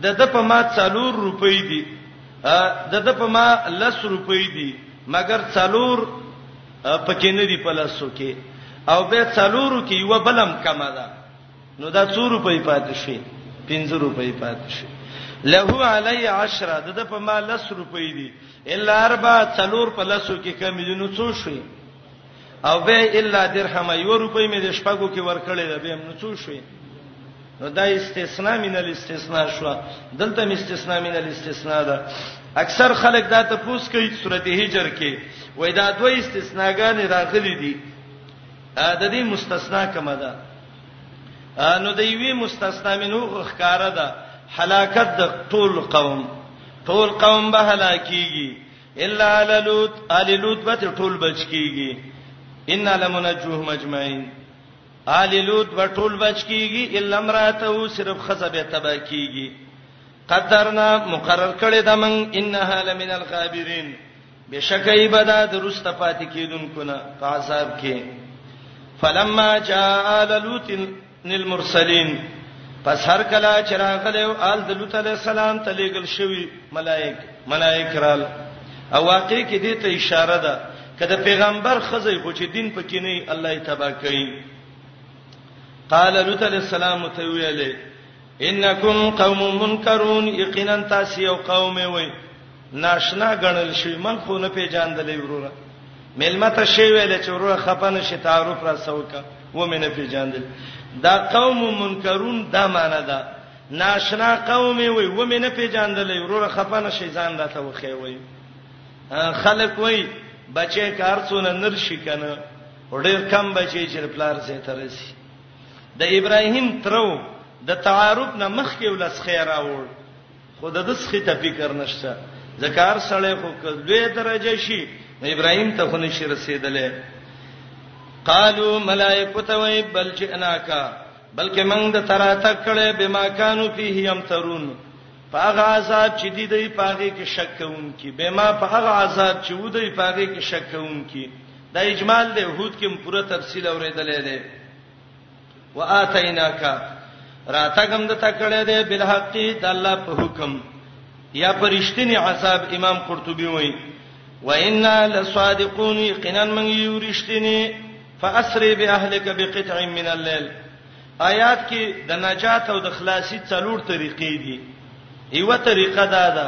د د په ما څلور روپۍ دي د د په ما لس روپۍ دي مګر څلور پکې نه دي په لاسو کې او به څلورو کې یو بلم کم ده نو دا څو روپۍ پاتې شي 15 روپۍ پاتې شي له علی 10 د د په ما لس روپۍ دي الا اربع څلور په لاسو کې کمی دي نو څو شوي او به الا درهم یو روپۍ مې د شپږو کې ورکړې ده به نو څو شوي نو دا استثناء من الاستثناء شو دلته می استثناء من الاستثناء ده اکثر خلک دا ته پوس کوي سورته هجر کې وای دا دوه استثناګان راغلي دي د دې مستثنا کومه ده نو د یوې مستثنا منو ښکارا ده هلاکت د ټول قوم ټول قوم به هلاکیږي الا علی لوط علی لوط به ټول بچ کیږي ان لمنجوه مجمعین علی لوط به ټول بچ کیږي الا امراته صرف خزه به تبا کیږي قدرنا مقرر کړی د من انها لمن الغابرین بشکه ای بدا درست پاتې کیدونکو نه په عذاب کې فلما جاء لوط للمرسلین پس هر کله چې راغله او آل د لوط علی السلام ته لېګل شوی ملائک ملائک رال او واقع کې دې ته اشاره ده کله پیغمبر خزه خو چې دین پکې نه الله تبا کوي قال لوط علی السلام ته ویلې انکم قوم منکرون یقینا تاسو یو قوم وي ناشنا غنل شي من خو نه پیژاندلې وروره ملمت شي ویل چې وروره خپنه شي تعارف را سوکا و مې نه پیژاندل دا قوم منکرون دا معنی ده ناشنا قوم وي و مې نه پیژاندلې وروره خپنه شي ځان راته وخی وي خلک وي بچي کارڅونه نر شي کنه ډېر کم بچي چې پلار زه ترسي د ابراهیم ترو د تعارف نه مخ کې ولس خیر راوړ خو د دسخې ته فکر نشته ذکر سړی خو کله درجه شي ابراهیم ته خو نشي رسیدلې قالو ملائکه ته وای بل جناکا بلکې موږ د تراته کړه بما کانوا فيه يمترون پاغه عذاب چې دی دی پاغه کې شک کوونکی بما پاغه عذاب چې ودی پاغه کې شک کوونکی دا اجمال دی هود کې پوره تفصیل اوریدلې دی واتیناک راتګم د تکړه دی بالحق د الله په حکم یا پرشتنی عذاب امام قرطبي وایي وإنا لصادقون یقینا من یورشتنی فاسری باهلک بقطع من الليل آیات کې د نجات او د خلاصي څلور طریقې دي یو طریقه دا ده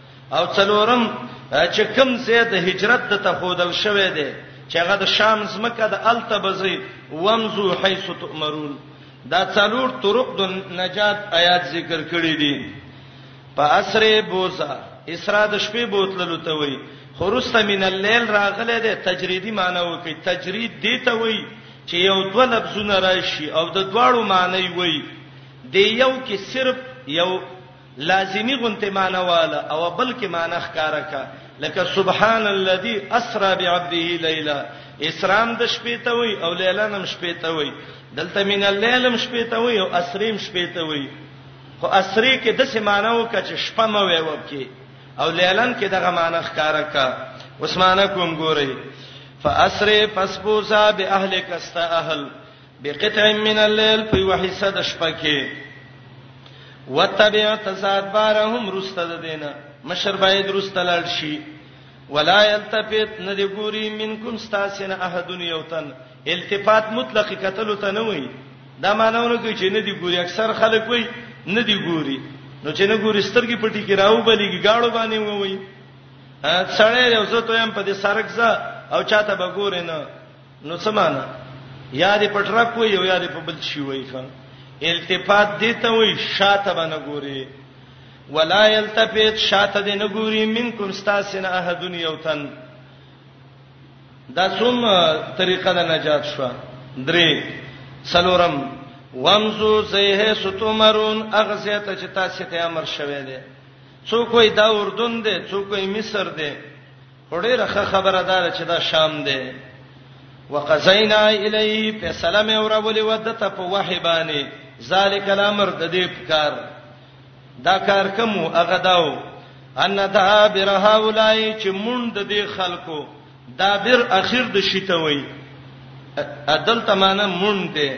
او څلورم چې کوم ځای د هجرت د تخودل شوې ده چې هغه د شام زمکه د التبزی ومزو حيث تؤمرون دا څلور طرق د نجات آیات ذکر کړی دي په اسره بوزا اسرا د شپې بوتللو ته وای خرست من الليل راغله ده تجریدی معنی وکي تجرید دی ته وای چې یو دوه لفظونه راشي او د دواړو معنی وای دی یو کې صرف یو لازمی غنته معنی والا او بلکې معنی ښکارا کا لکه سبحان الذي اسرا بعبده ليلا اسرام د شپې ته وای او لیلا نم شپې ته وای دلته من الليل هم شپې ته وای او اسریم شپې ته وای خو اسری کې د سیمانو کچ شپه مو وی وکي او لیلن کې دغه معنی ښکارا کا عثمانکم ګورئ فاسری فسبوزا باهلک است اهل بقطع من الليل په یو حصہ د شپه کې وتبع تزادبارهم رستد دینه مشر باید رستلل شي ولا يلتفت ندی ګوري منکم استاسن احد یوتن التفات مطلق قتل ته نه وي دا مانونه کوي چې ندی ګوري اکثر خلک وي ندی ګوري نو چې نه ګوري سترګې پټي کې راو بلیږي گاړو باندې ووي سړی یو زه ته يم په دې سرک ځه او چاته به ګورې نه نو څه معنی یا دې پټرک وي او یا دې په بل شي وي خان التفات دې ته وي شاته باندې ګوري ولا يلتفت شاته دې نه ګوري منکم استاسن احدن یوتن دا څوم طریقه د نجات شو درې سلورم وامزو زیه ستومرون اغزه ته چې تاسو ته امر شوه دي څوک وي دا اردن دي څوک وي مصر دي خو ډېره ښه خبره دا ده چې دا شام دی وقزینا الیه فیصله مې اورولې و دته په وحی باندې ذالک الامر د دې کار دا کار کوم هغه داو ان دا بر هاولای چې مونږ د دې خلکو دا بر اخر د شته وای عدل تمانه مونږ دې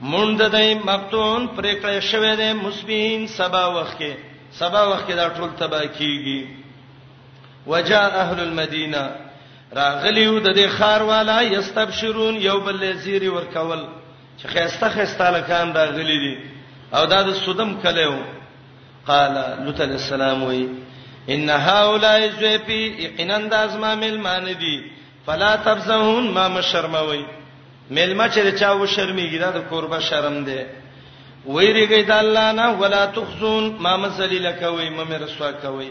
مونږ د دې مقتون پرېکړه شوه دې مسبین سبا وخت کې سبا وخت کې دا ټول تبا کیږي وجاء اهل المدینه راغلیو د دې خار والا یستبشرون یو بل زیری ورکول چې خيسته خيسته لکان راغلی دي او دا د صدم کلو قال لوط علیہ السلام وی ان هؤلاء ذیفی یقینا د ازما ملمان دي فلا تبزهون ما مشرموي ملما چې چا و شرمېږي دا د قربه شرم دی ویریږي د الله نه ولا تخزون ما مزلیل کوي مې رسوا کوي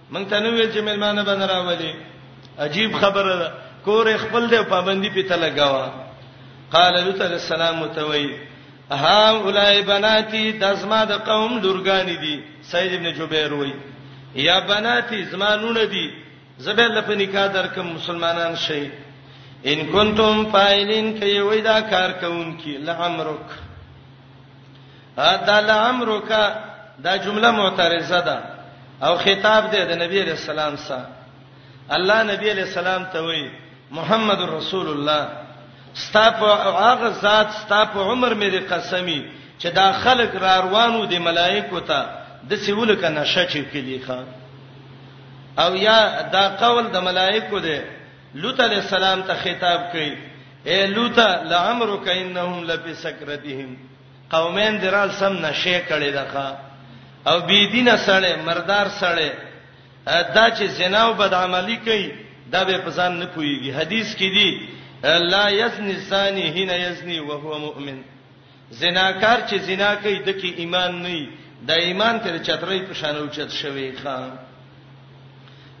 مونږ ته نو ویل چې ملمانه باندې راولي عجیب خبره ده کور خپل دی پابندي پته لگاوا قال لوط علیہ السلام متوي ها اولای بناتی دزما د قوم لورګانی دي سید ابن جبیر وای یا بناتی زمانونه دي زبر لپاره نکاح درکم مسلمانان شي ان کنتم فاعلین کوي وای دا کار کوونکی لعمرک دا لعمرک دا جمله معترضه ده او خطاب دی د نبی علیہ السلام سره الله نبی علیہ السلام ته وی محمد رسول الله ستاپ هغه ذات ستاپ عمر مې د قسمی چې دا خلک را روانو دي ملائکو ته د سیول کنه شچې کلی خان او یا دا قول د ملائکو دی لوط علیه السلام ته خطاب کوي اے لوط لعمرک انهم لفی سکرتهم قومین درال سم نشه کړي دغه او بی دینه سړی مردار سړی دا چې زنا او بد عملی کوي دا به پسان نه کوي حدیث کې دی لا یزنی زانی هنا یزنی وهو مؤمن زناکار چې زنا کوي د کې ایمان نه وي د ایمان تر چترې په شان اوچت شوی خان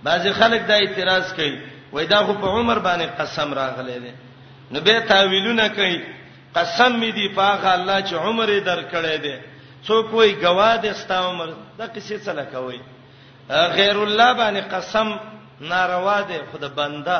بعض خلک دا اعتراض کوي وای دا خو په عمر باندې قسم راغلی دی نو به تاویلونه کوي قسم می دی پاغه الله چې عمر یې درکړی دی څوک وای گواه دې ستا عمر دا کیسه څه لکوي غیر الله باندې قسم ناروا دی خود بنده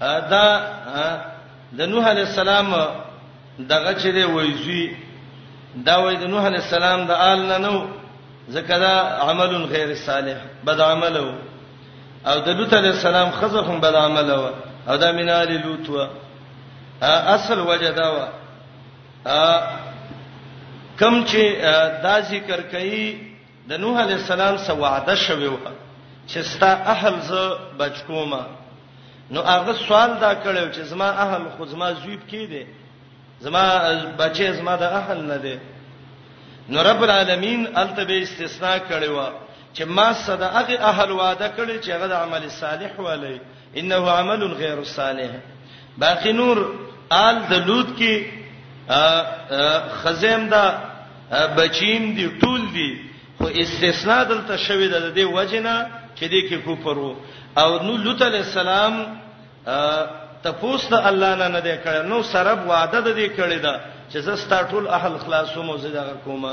دا د نوح علی السلام دغه چې دی وایي دا وایي د نوح علی السلام د آل نه نو ځکه دا عمل غیر صالح بد عمل وو او د لوط علی السلام خزه هم بد عمل وو او دا من آل لوط وو اصل وجه دا وو کم چې دا ذکر کوي د نوح علی السلام سره وعده شوی و چې ستا اهل ز بچکوما نو هغه سوال دا کړو چې زما اهل خو زما زویب کې دي زما بچي زما د اهل نه دي نو رب العالمین التبه استثناء کړو چې ما صدا هغه اهل وعده کړی چې هغه د عمل صالح ولې انه عمل غیر صالح باقی نور آل د لوط کې خزم دا بچیم دی ټول دی خو استثناء دلته شوی د دې وجنه چې دې کې کوپر وو او نو لوط علی السلام تپوس د الله نه نه دی کړی نو سرب وعده د دې کړی دا چې زه ستا ټول اهل خلاصوم او زه دا کومه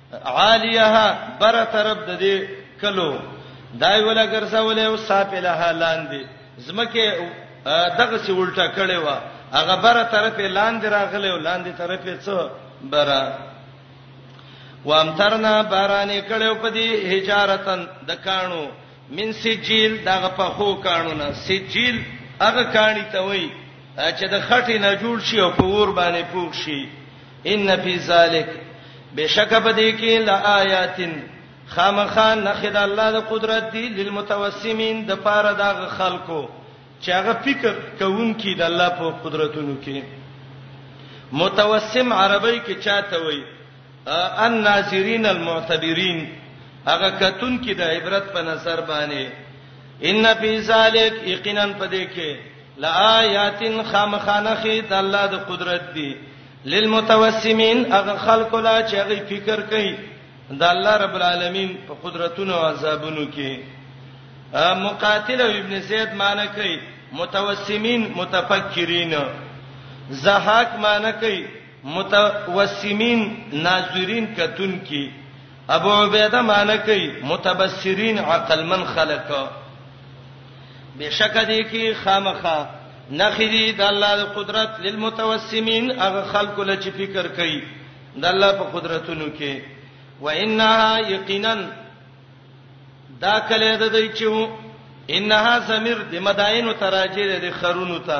عالیها بر طرف د دې کلو دای ولا ګرځولې او ساپلها لاندې زمکه دغه سی الټا کړي وا هغه بر طرف لاندې راغله او لاندې طرف یې څو برا وامترنا بارانې کړو په دې هجارتن د کانو من سجیل دغه په خو کانو نه سجیل هغه کانی ته وای چې د خټې نه جوړ شي او په ور باندې پوښ شي ان فی ذلک بشک بدی کې لآیاتن خامخان نخد الله د قدرت دی للمتوسمین د پاره د خلکو چې هغه فکر کوونکي د الله په قدرتونو کې متوسم عربی کې چاته وای ان ناظرین المعتبرین هغه کتون کې د عبرت په نظر باندې ان فی ذلک یقینا پدې کې لآیاتن خامخانه خې د الله د قدرت دی للمتوسمین هغه خلکو لا چې هغه فکر کوي د الله رب العالمین په قدرتونو او عذابونو کې مقاتل او ابن زید معنی کوي متوسمین متفکرین زهاک معنی کوي متوسمین ناظرین کتون کی ابو عبیده معنی کوي متبصرین عقل من خلق بشک دې کې خامخه نخدي د الله د قدرت للمتوسمین هغه خلق له چې فکر کوي د الله په قدرتونو کې وانها یقینا دا کله د دې چې انها زمير د مدائن تراجر د خرونو ته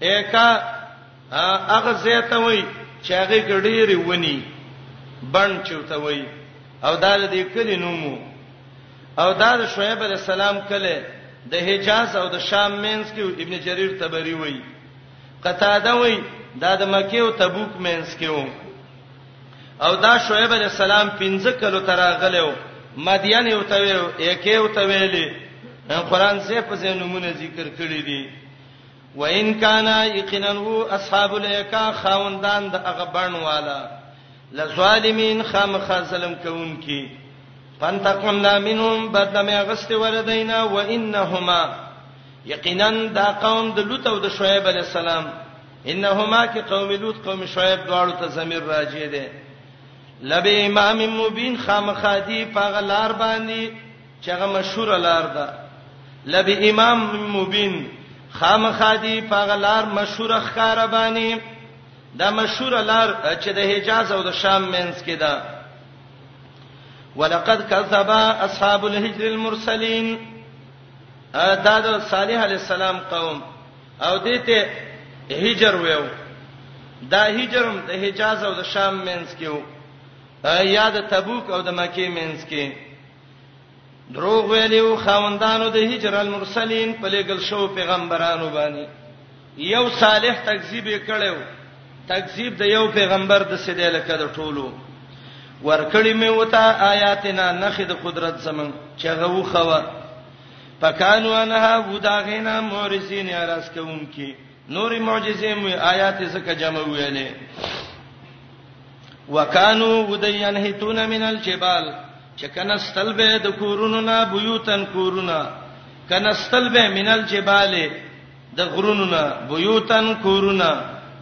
اکا هغه زیته وای چې هغه ګډيري ونی بند چوته وای او دا د کلی نومو او دا د شعیب علی السلام کله د حجاز او د شام مینس کې ابن جریر تبری وای قتاده وای دا د مکه او تبوک مینس کې وو او دا شعیب علی السلام 15 کلو تراغلو مدین یو ته ویو یکه یو ته ویلې قرآن سه په زینمونه ذکر کړی دي وان کان یقینا هو اصحاب الیکا خاوندان د هغه بڼواله لظالمین خامخ ظلم کوونکی فانتقمنا منهم بدلمه غست وردینا وانهما یقینا دا قوم د لوط او د شعیب علی السلام انهما کی قوم لوط قوم شعیب دواړو ته زمير راځي دي لبه امام مبین خامخادی پاغلار باندې چې هغه مشهوره لار ده لبی امام مبین خامخا دی په هغه لار مشهوره ښکارا باندې دا مشهوره لار چې د حجاز او د شام مینس کې ده ولقد كذب اصحاب الهجر المرسلين دا د صالح علی السلام قوم او دې ته هجر ویو دا هجرم د حجاز او د شام مینس کې وو یا د تبوک او د مکه مینس کې دروغ ویلو خوندانو د هجر المرسلین په لګل شو پیغمبرانو باندې یو صالح تکذیب کړو تکذیب د یو پیغمبر د سیدې لکه د ټولو ورکړی مې وتا آیاتنا نخې د قدرت زمون چې غو خوا پکانو انها وداغینا مورزین اراس کوم کې نورې معجزې مو آیات زکه جمع ویلې وکانو ودین هتون من الجبال چې کنستل به د کورونو نه بيوتن کورونه کنستل به من الجبال د غرونو نه بيوتن کورونه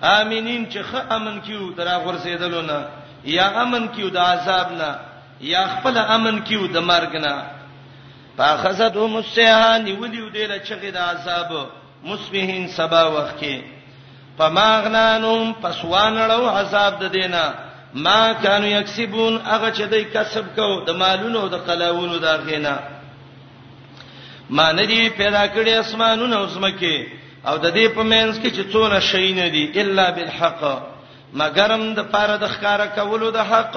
امینین چې خه امن کیو درا غرسیدلو نه یا امن کیو د عذاب نه یا خپل امن کیو د مرګ نه فاخذتهم السیحه نیولیو دې له چغې د عذاب مصبحین سبا وخت کې پماغنانهم پسوانړو عذاب د دینه ما کانو یکسبون هغه چې دوی کسب کو د مالونو او د قلاونو دا غینا ما ندی پیدا کړی اسمانونه او زمکه او د دې په مینس کې چې څونه شي نه دي الا بالحق مګرم د پاره د ښکارا کولو د حق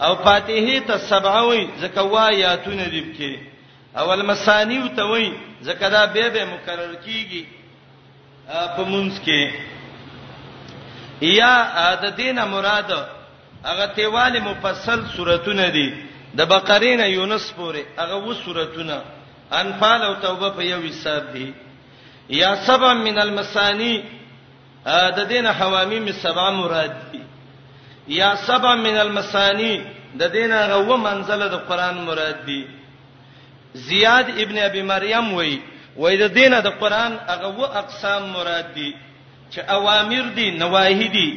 او فاتحه ته سبعه وای ځکه وایاتونه دی کې او المسانی ته وای ځکه دا به به مکرر کیږي په مونږ کې یا د دینه مراد هغه تیوال مفصل سوراتونه دي د بقره نه یونس پورې هغه و سوراتونه انفال او توبه په یو حساب دي یا سبع من المسانی د دینه حوامیم سبع مراد دي یا سبع من المسانی د دینه غو منزله د قران مراد دي زیاد ابن ابي مریم وای وای د دینه د قران هغه و اقسام مراد دي چې اوامر دي نواهی دي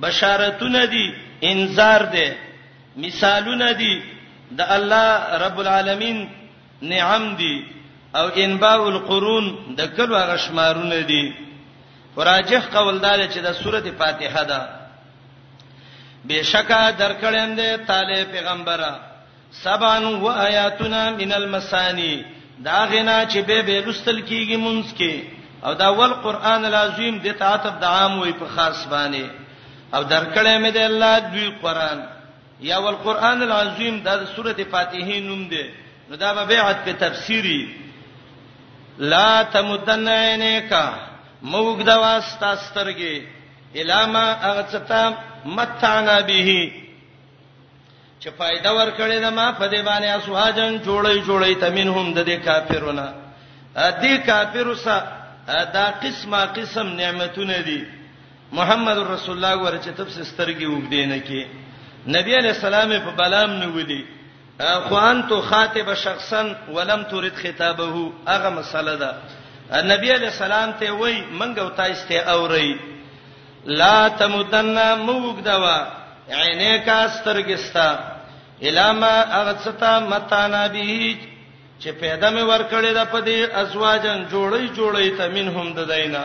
بشارتونه دي انذار دي مثالونه دي د الله رب العالمین نعم دي او انباء القرون د کلو هغه شمارونه دي راجح قول دا چې د سورته فاتحه ده بشکا درکړم دې تعالی پیغمبره سبان و آیاتنا من المسانی دا غنا چې به به لستل کیږي مونږ کې او دا ول قران العظیم د تعاتب د عام وي په خاص باندې او درکړې مې د الله دوی قران یا والقران العظیم دا د سورته فاتحه نوم دی نو دا به بیعت په تفسیری لا تمدن عینیک موږ دا واسطه سترګې الاما اغچتا متعنا به چې فائدہ ورکړې ده ما په دې باندې اسواجن جوړې جوړې تمنهم د دې کافرونه دې کافرو سره دا قسمه قسم نعمتونه دي محمد رسول الله ګوره چې تب سترګي وګدې نه کې نبی علی السلام په بلام نه ودی خو انت خاطب شخصا ولم ترد خطابه هغه مسله ده نبی علی السلام ته وای منګ او تاسو ته اوري لا تمدن موګدوا عینه کا سترګستا الاما اغستا متانا به چې پیدا مې ورکړې ده په دې ازواجن جوړی جوړی ته منهم د دینا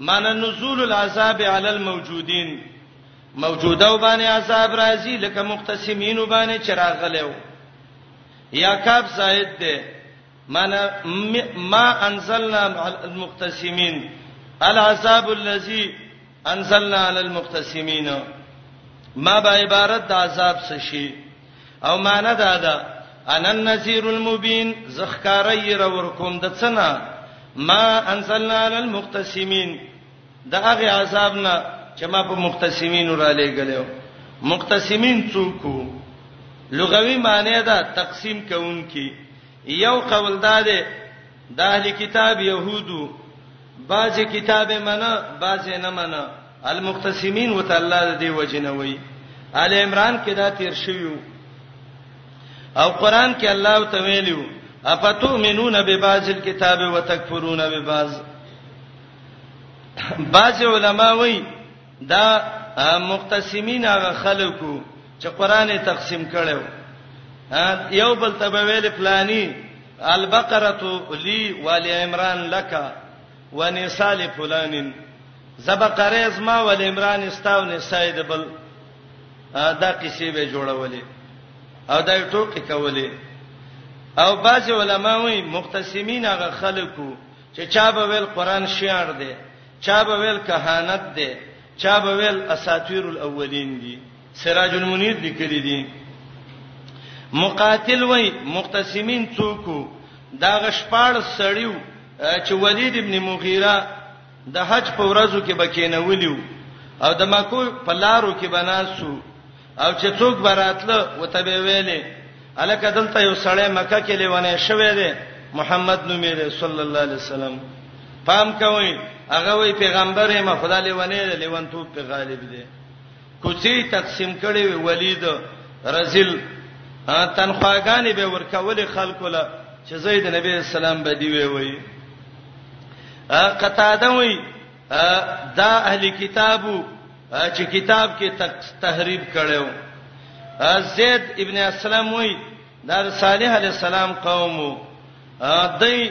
معنا نزول العذاب على الموجودين موجوده وبانه عذاب راځي لکه مقتسمین وبانه چراغ غلېو یا کاب زائد ده معنا ما انزلنا على المقتسمين العذاب الذي انزلنا على المقتسمين ما به عبارت د عذاب څه شي او معنا دا ده ان النذير المبين زخکاری را ورکوم د څنا ما انزلنا على المقتسمين دا هغه عذاب نه چې ما په مقتسمین را لېګلو مقتسمین څوک لغوي معنی دا تقسیم کوونکی یو قول دا ده د اهل کتاب يهودو بعضی کتاب منه بعضی نه منه المختصمین وته الله د دې وجنه وای آل عمران کې دا تیر شویو او قران کې الله ته ویلو افتؤمنون ببعض الكتاب وتکفرون ببعض بعض علما وای دا مختصمین هغه خلکو چې قران تقسیم کړو یو بل ته ویل پلاني البقره لی والی عمران لکه ونساء لفلان زبقره زما ول عمران استاو نساء د بل دا قصې به جوړولې او دا ټوکی کولې او بعض علما وایي مختصمین هغه خلکو چې چا به ویل قران شعر دی چا به ویل کهانت دی چا به ویل اساطیر الاولین دی سراج المنیر لیکلی دی مقاتل وای مختصمین څوک دا غشپاړ سړیو چې ولید ابن مغیره د حج په ورځو کې بکینولیو او د مکو په لارو کې بناسو او چې څوک براتله وته به ویلې الکه دلته یو سړی مکه کې لیونه شوی دی محمد نوم یې صلی الله علیه وسلم پام کوئ هغه وی پیغمبر یې ما خدای لیونه لیون تو په غالب دی کوڅې تقسیم کړي وي ولید رزل تنخواګانې به ورکول خلکو له چې زید نبی اسلام به دی وی وی قطاده وی دا اهلی کتابو چې کتاب کې تحریب کړو زید ابن اسلام وی دا صالح علی السلام قومو دای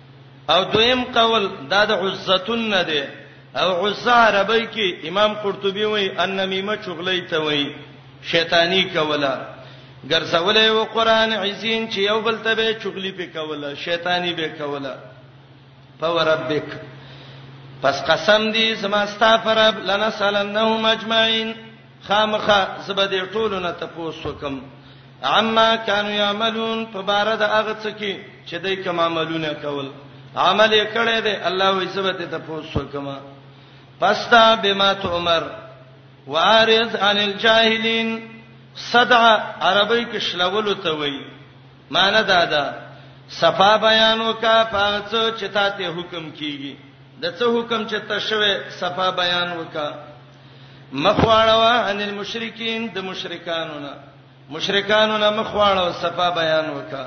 او دویم قول دا د عزتن نه دی او عزه عربی کې امام قرطبي وایي ان نمیمه چغلې ته وایي شیطانی کوله ګرځولې و قران عزین چې یو بل ته به چغلی په کوله شیطانی به کوله فوربک پس قسم دی زما ستا پرب لنسلنهم اجمعین خامخه زبدې ټولو نه تاسو کوم عما كانوا يعملون په بار د هغه څه کې چې دوی کوم عملونه کول عمل یې کړی دی الله وې سبت ته پوس وکما پستا بما تؤمر وارض عن الجاهلين صدع عربی کې شلول ته وای معنی دا ده صفا بیان وکا پاڅ چې تا ته حکم کیږي د څه حکم چې تشوي صفا بیان وکا مخواړه ان المشرکین د مشرکانو نه مشرکانو نه مخواړه او صفا بیان وکا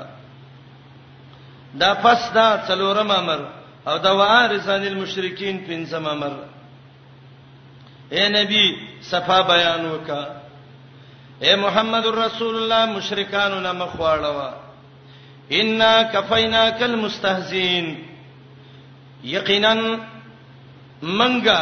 دا پس دا څلورم امر او دا وارثان المشرکین پنځم امر اے نبی صفا بیان وکا اے محمد رسول الله مشرکانو نه مخواړه ان کفینا کل مستهزئین یقینا منګه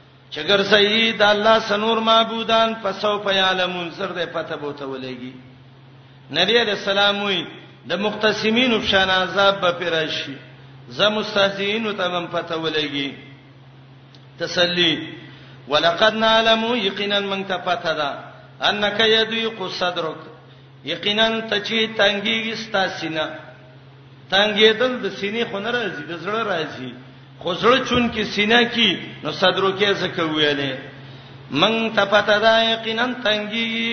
چې ګرځي د الله سنور معبودان پسو پیالمون زر دې پته بوته ولېږي نبی علیہ السلام وی د مختصمین په شان عذاب به پرشي زمستهزئین ته هم پته ولېږي تسلی ولقد نعلم یقینا من ته پته ده انک یضیق صدرک یقینا ته چې تنګيږي ستا سینه تنګېدل د سینې خو نه راځي د زړه راځي خو زړه چون کې سینه کې نو صدرو کې زکه ویلې من ته پته ده یقینا تنګيږي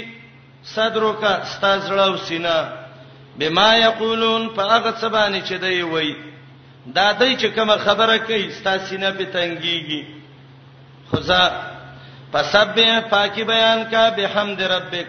صدرو کا ستا زړه او سینه بما یقولون فاغه سبانه چې دی وای دا دای چې کوم خبره کوي ستا سینه په تنګيږي خدا پسبه پاکي بیان کا بحمد ربک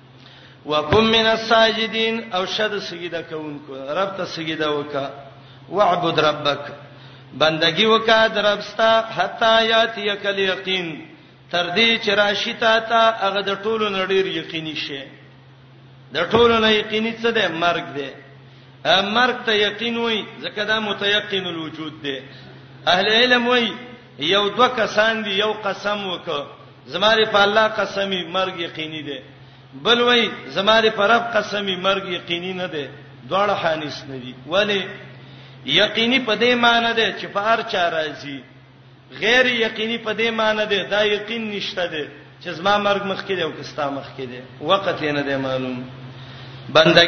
وکم من الساجدين او شد سجده کوونکو رب ته سجده وکا واعبد ربک بندگی وکا دربستا حتا یاتی کل یقین تر دې چې راشي تا ته هغه د ټولو نړیر یقیني شي د ټولو نه یقیني څه ده مرګ ده مرګ ته یقین وای ځکه دا متيقن الوجود ده اهل علم وای یو دوه کسان دي یو قسم وک زماره په الله قسمی مرګ یقیني دی بل وای زماره په رب قسمی مرګ یقیني نه دی دواړه حانیس نه دي ولی یقیني په دې معنی ده چې په هر چا راځي غیر یقیني په دې معنی ده دا یقین نشته ده چې زما مرګ مخکې دی او کستا مخکې دی وخت یې نه دی معلوم بندګ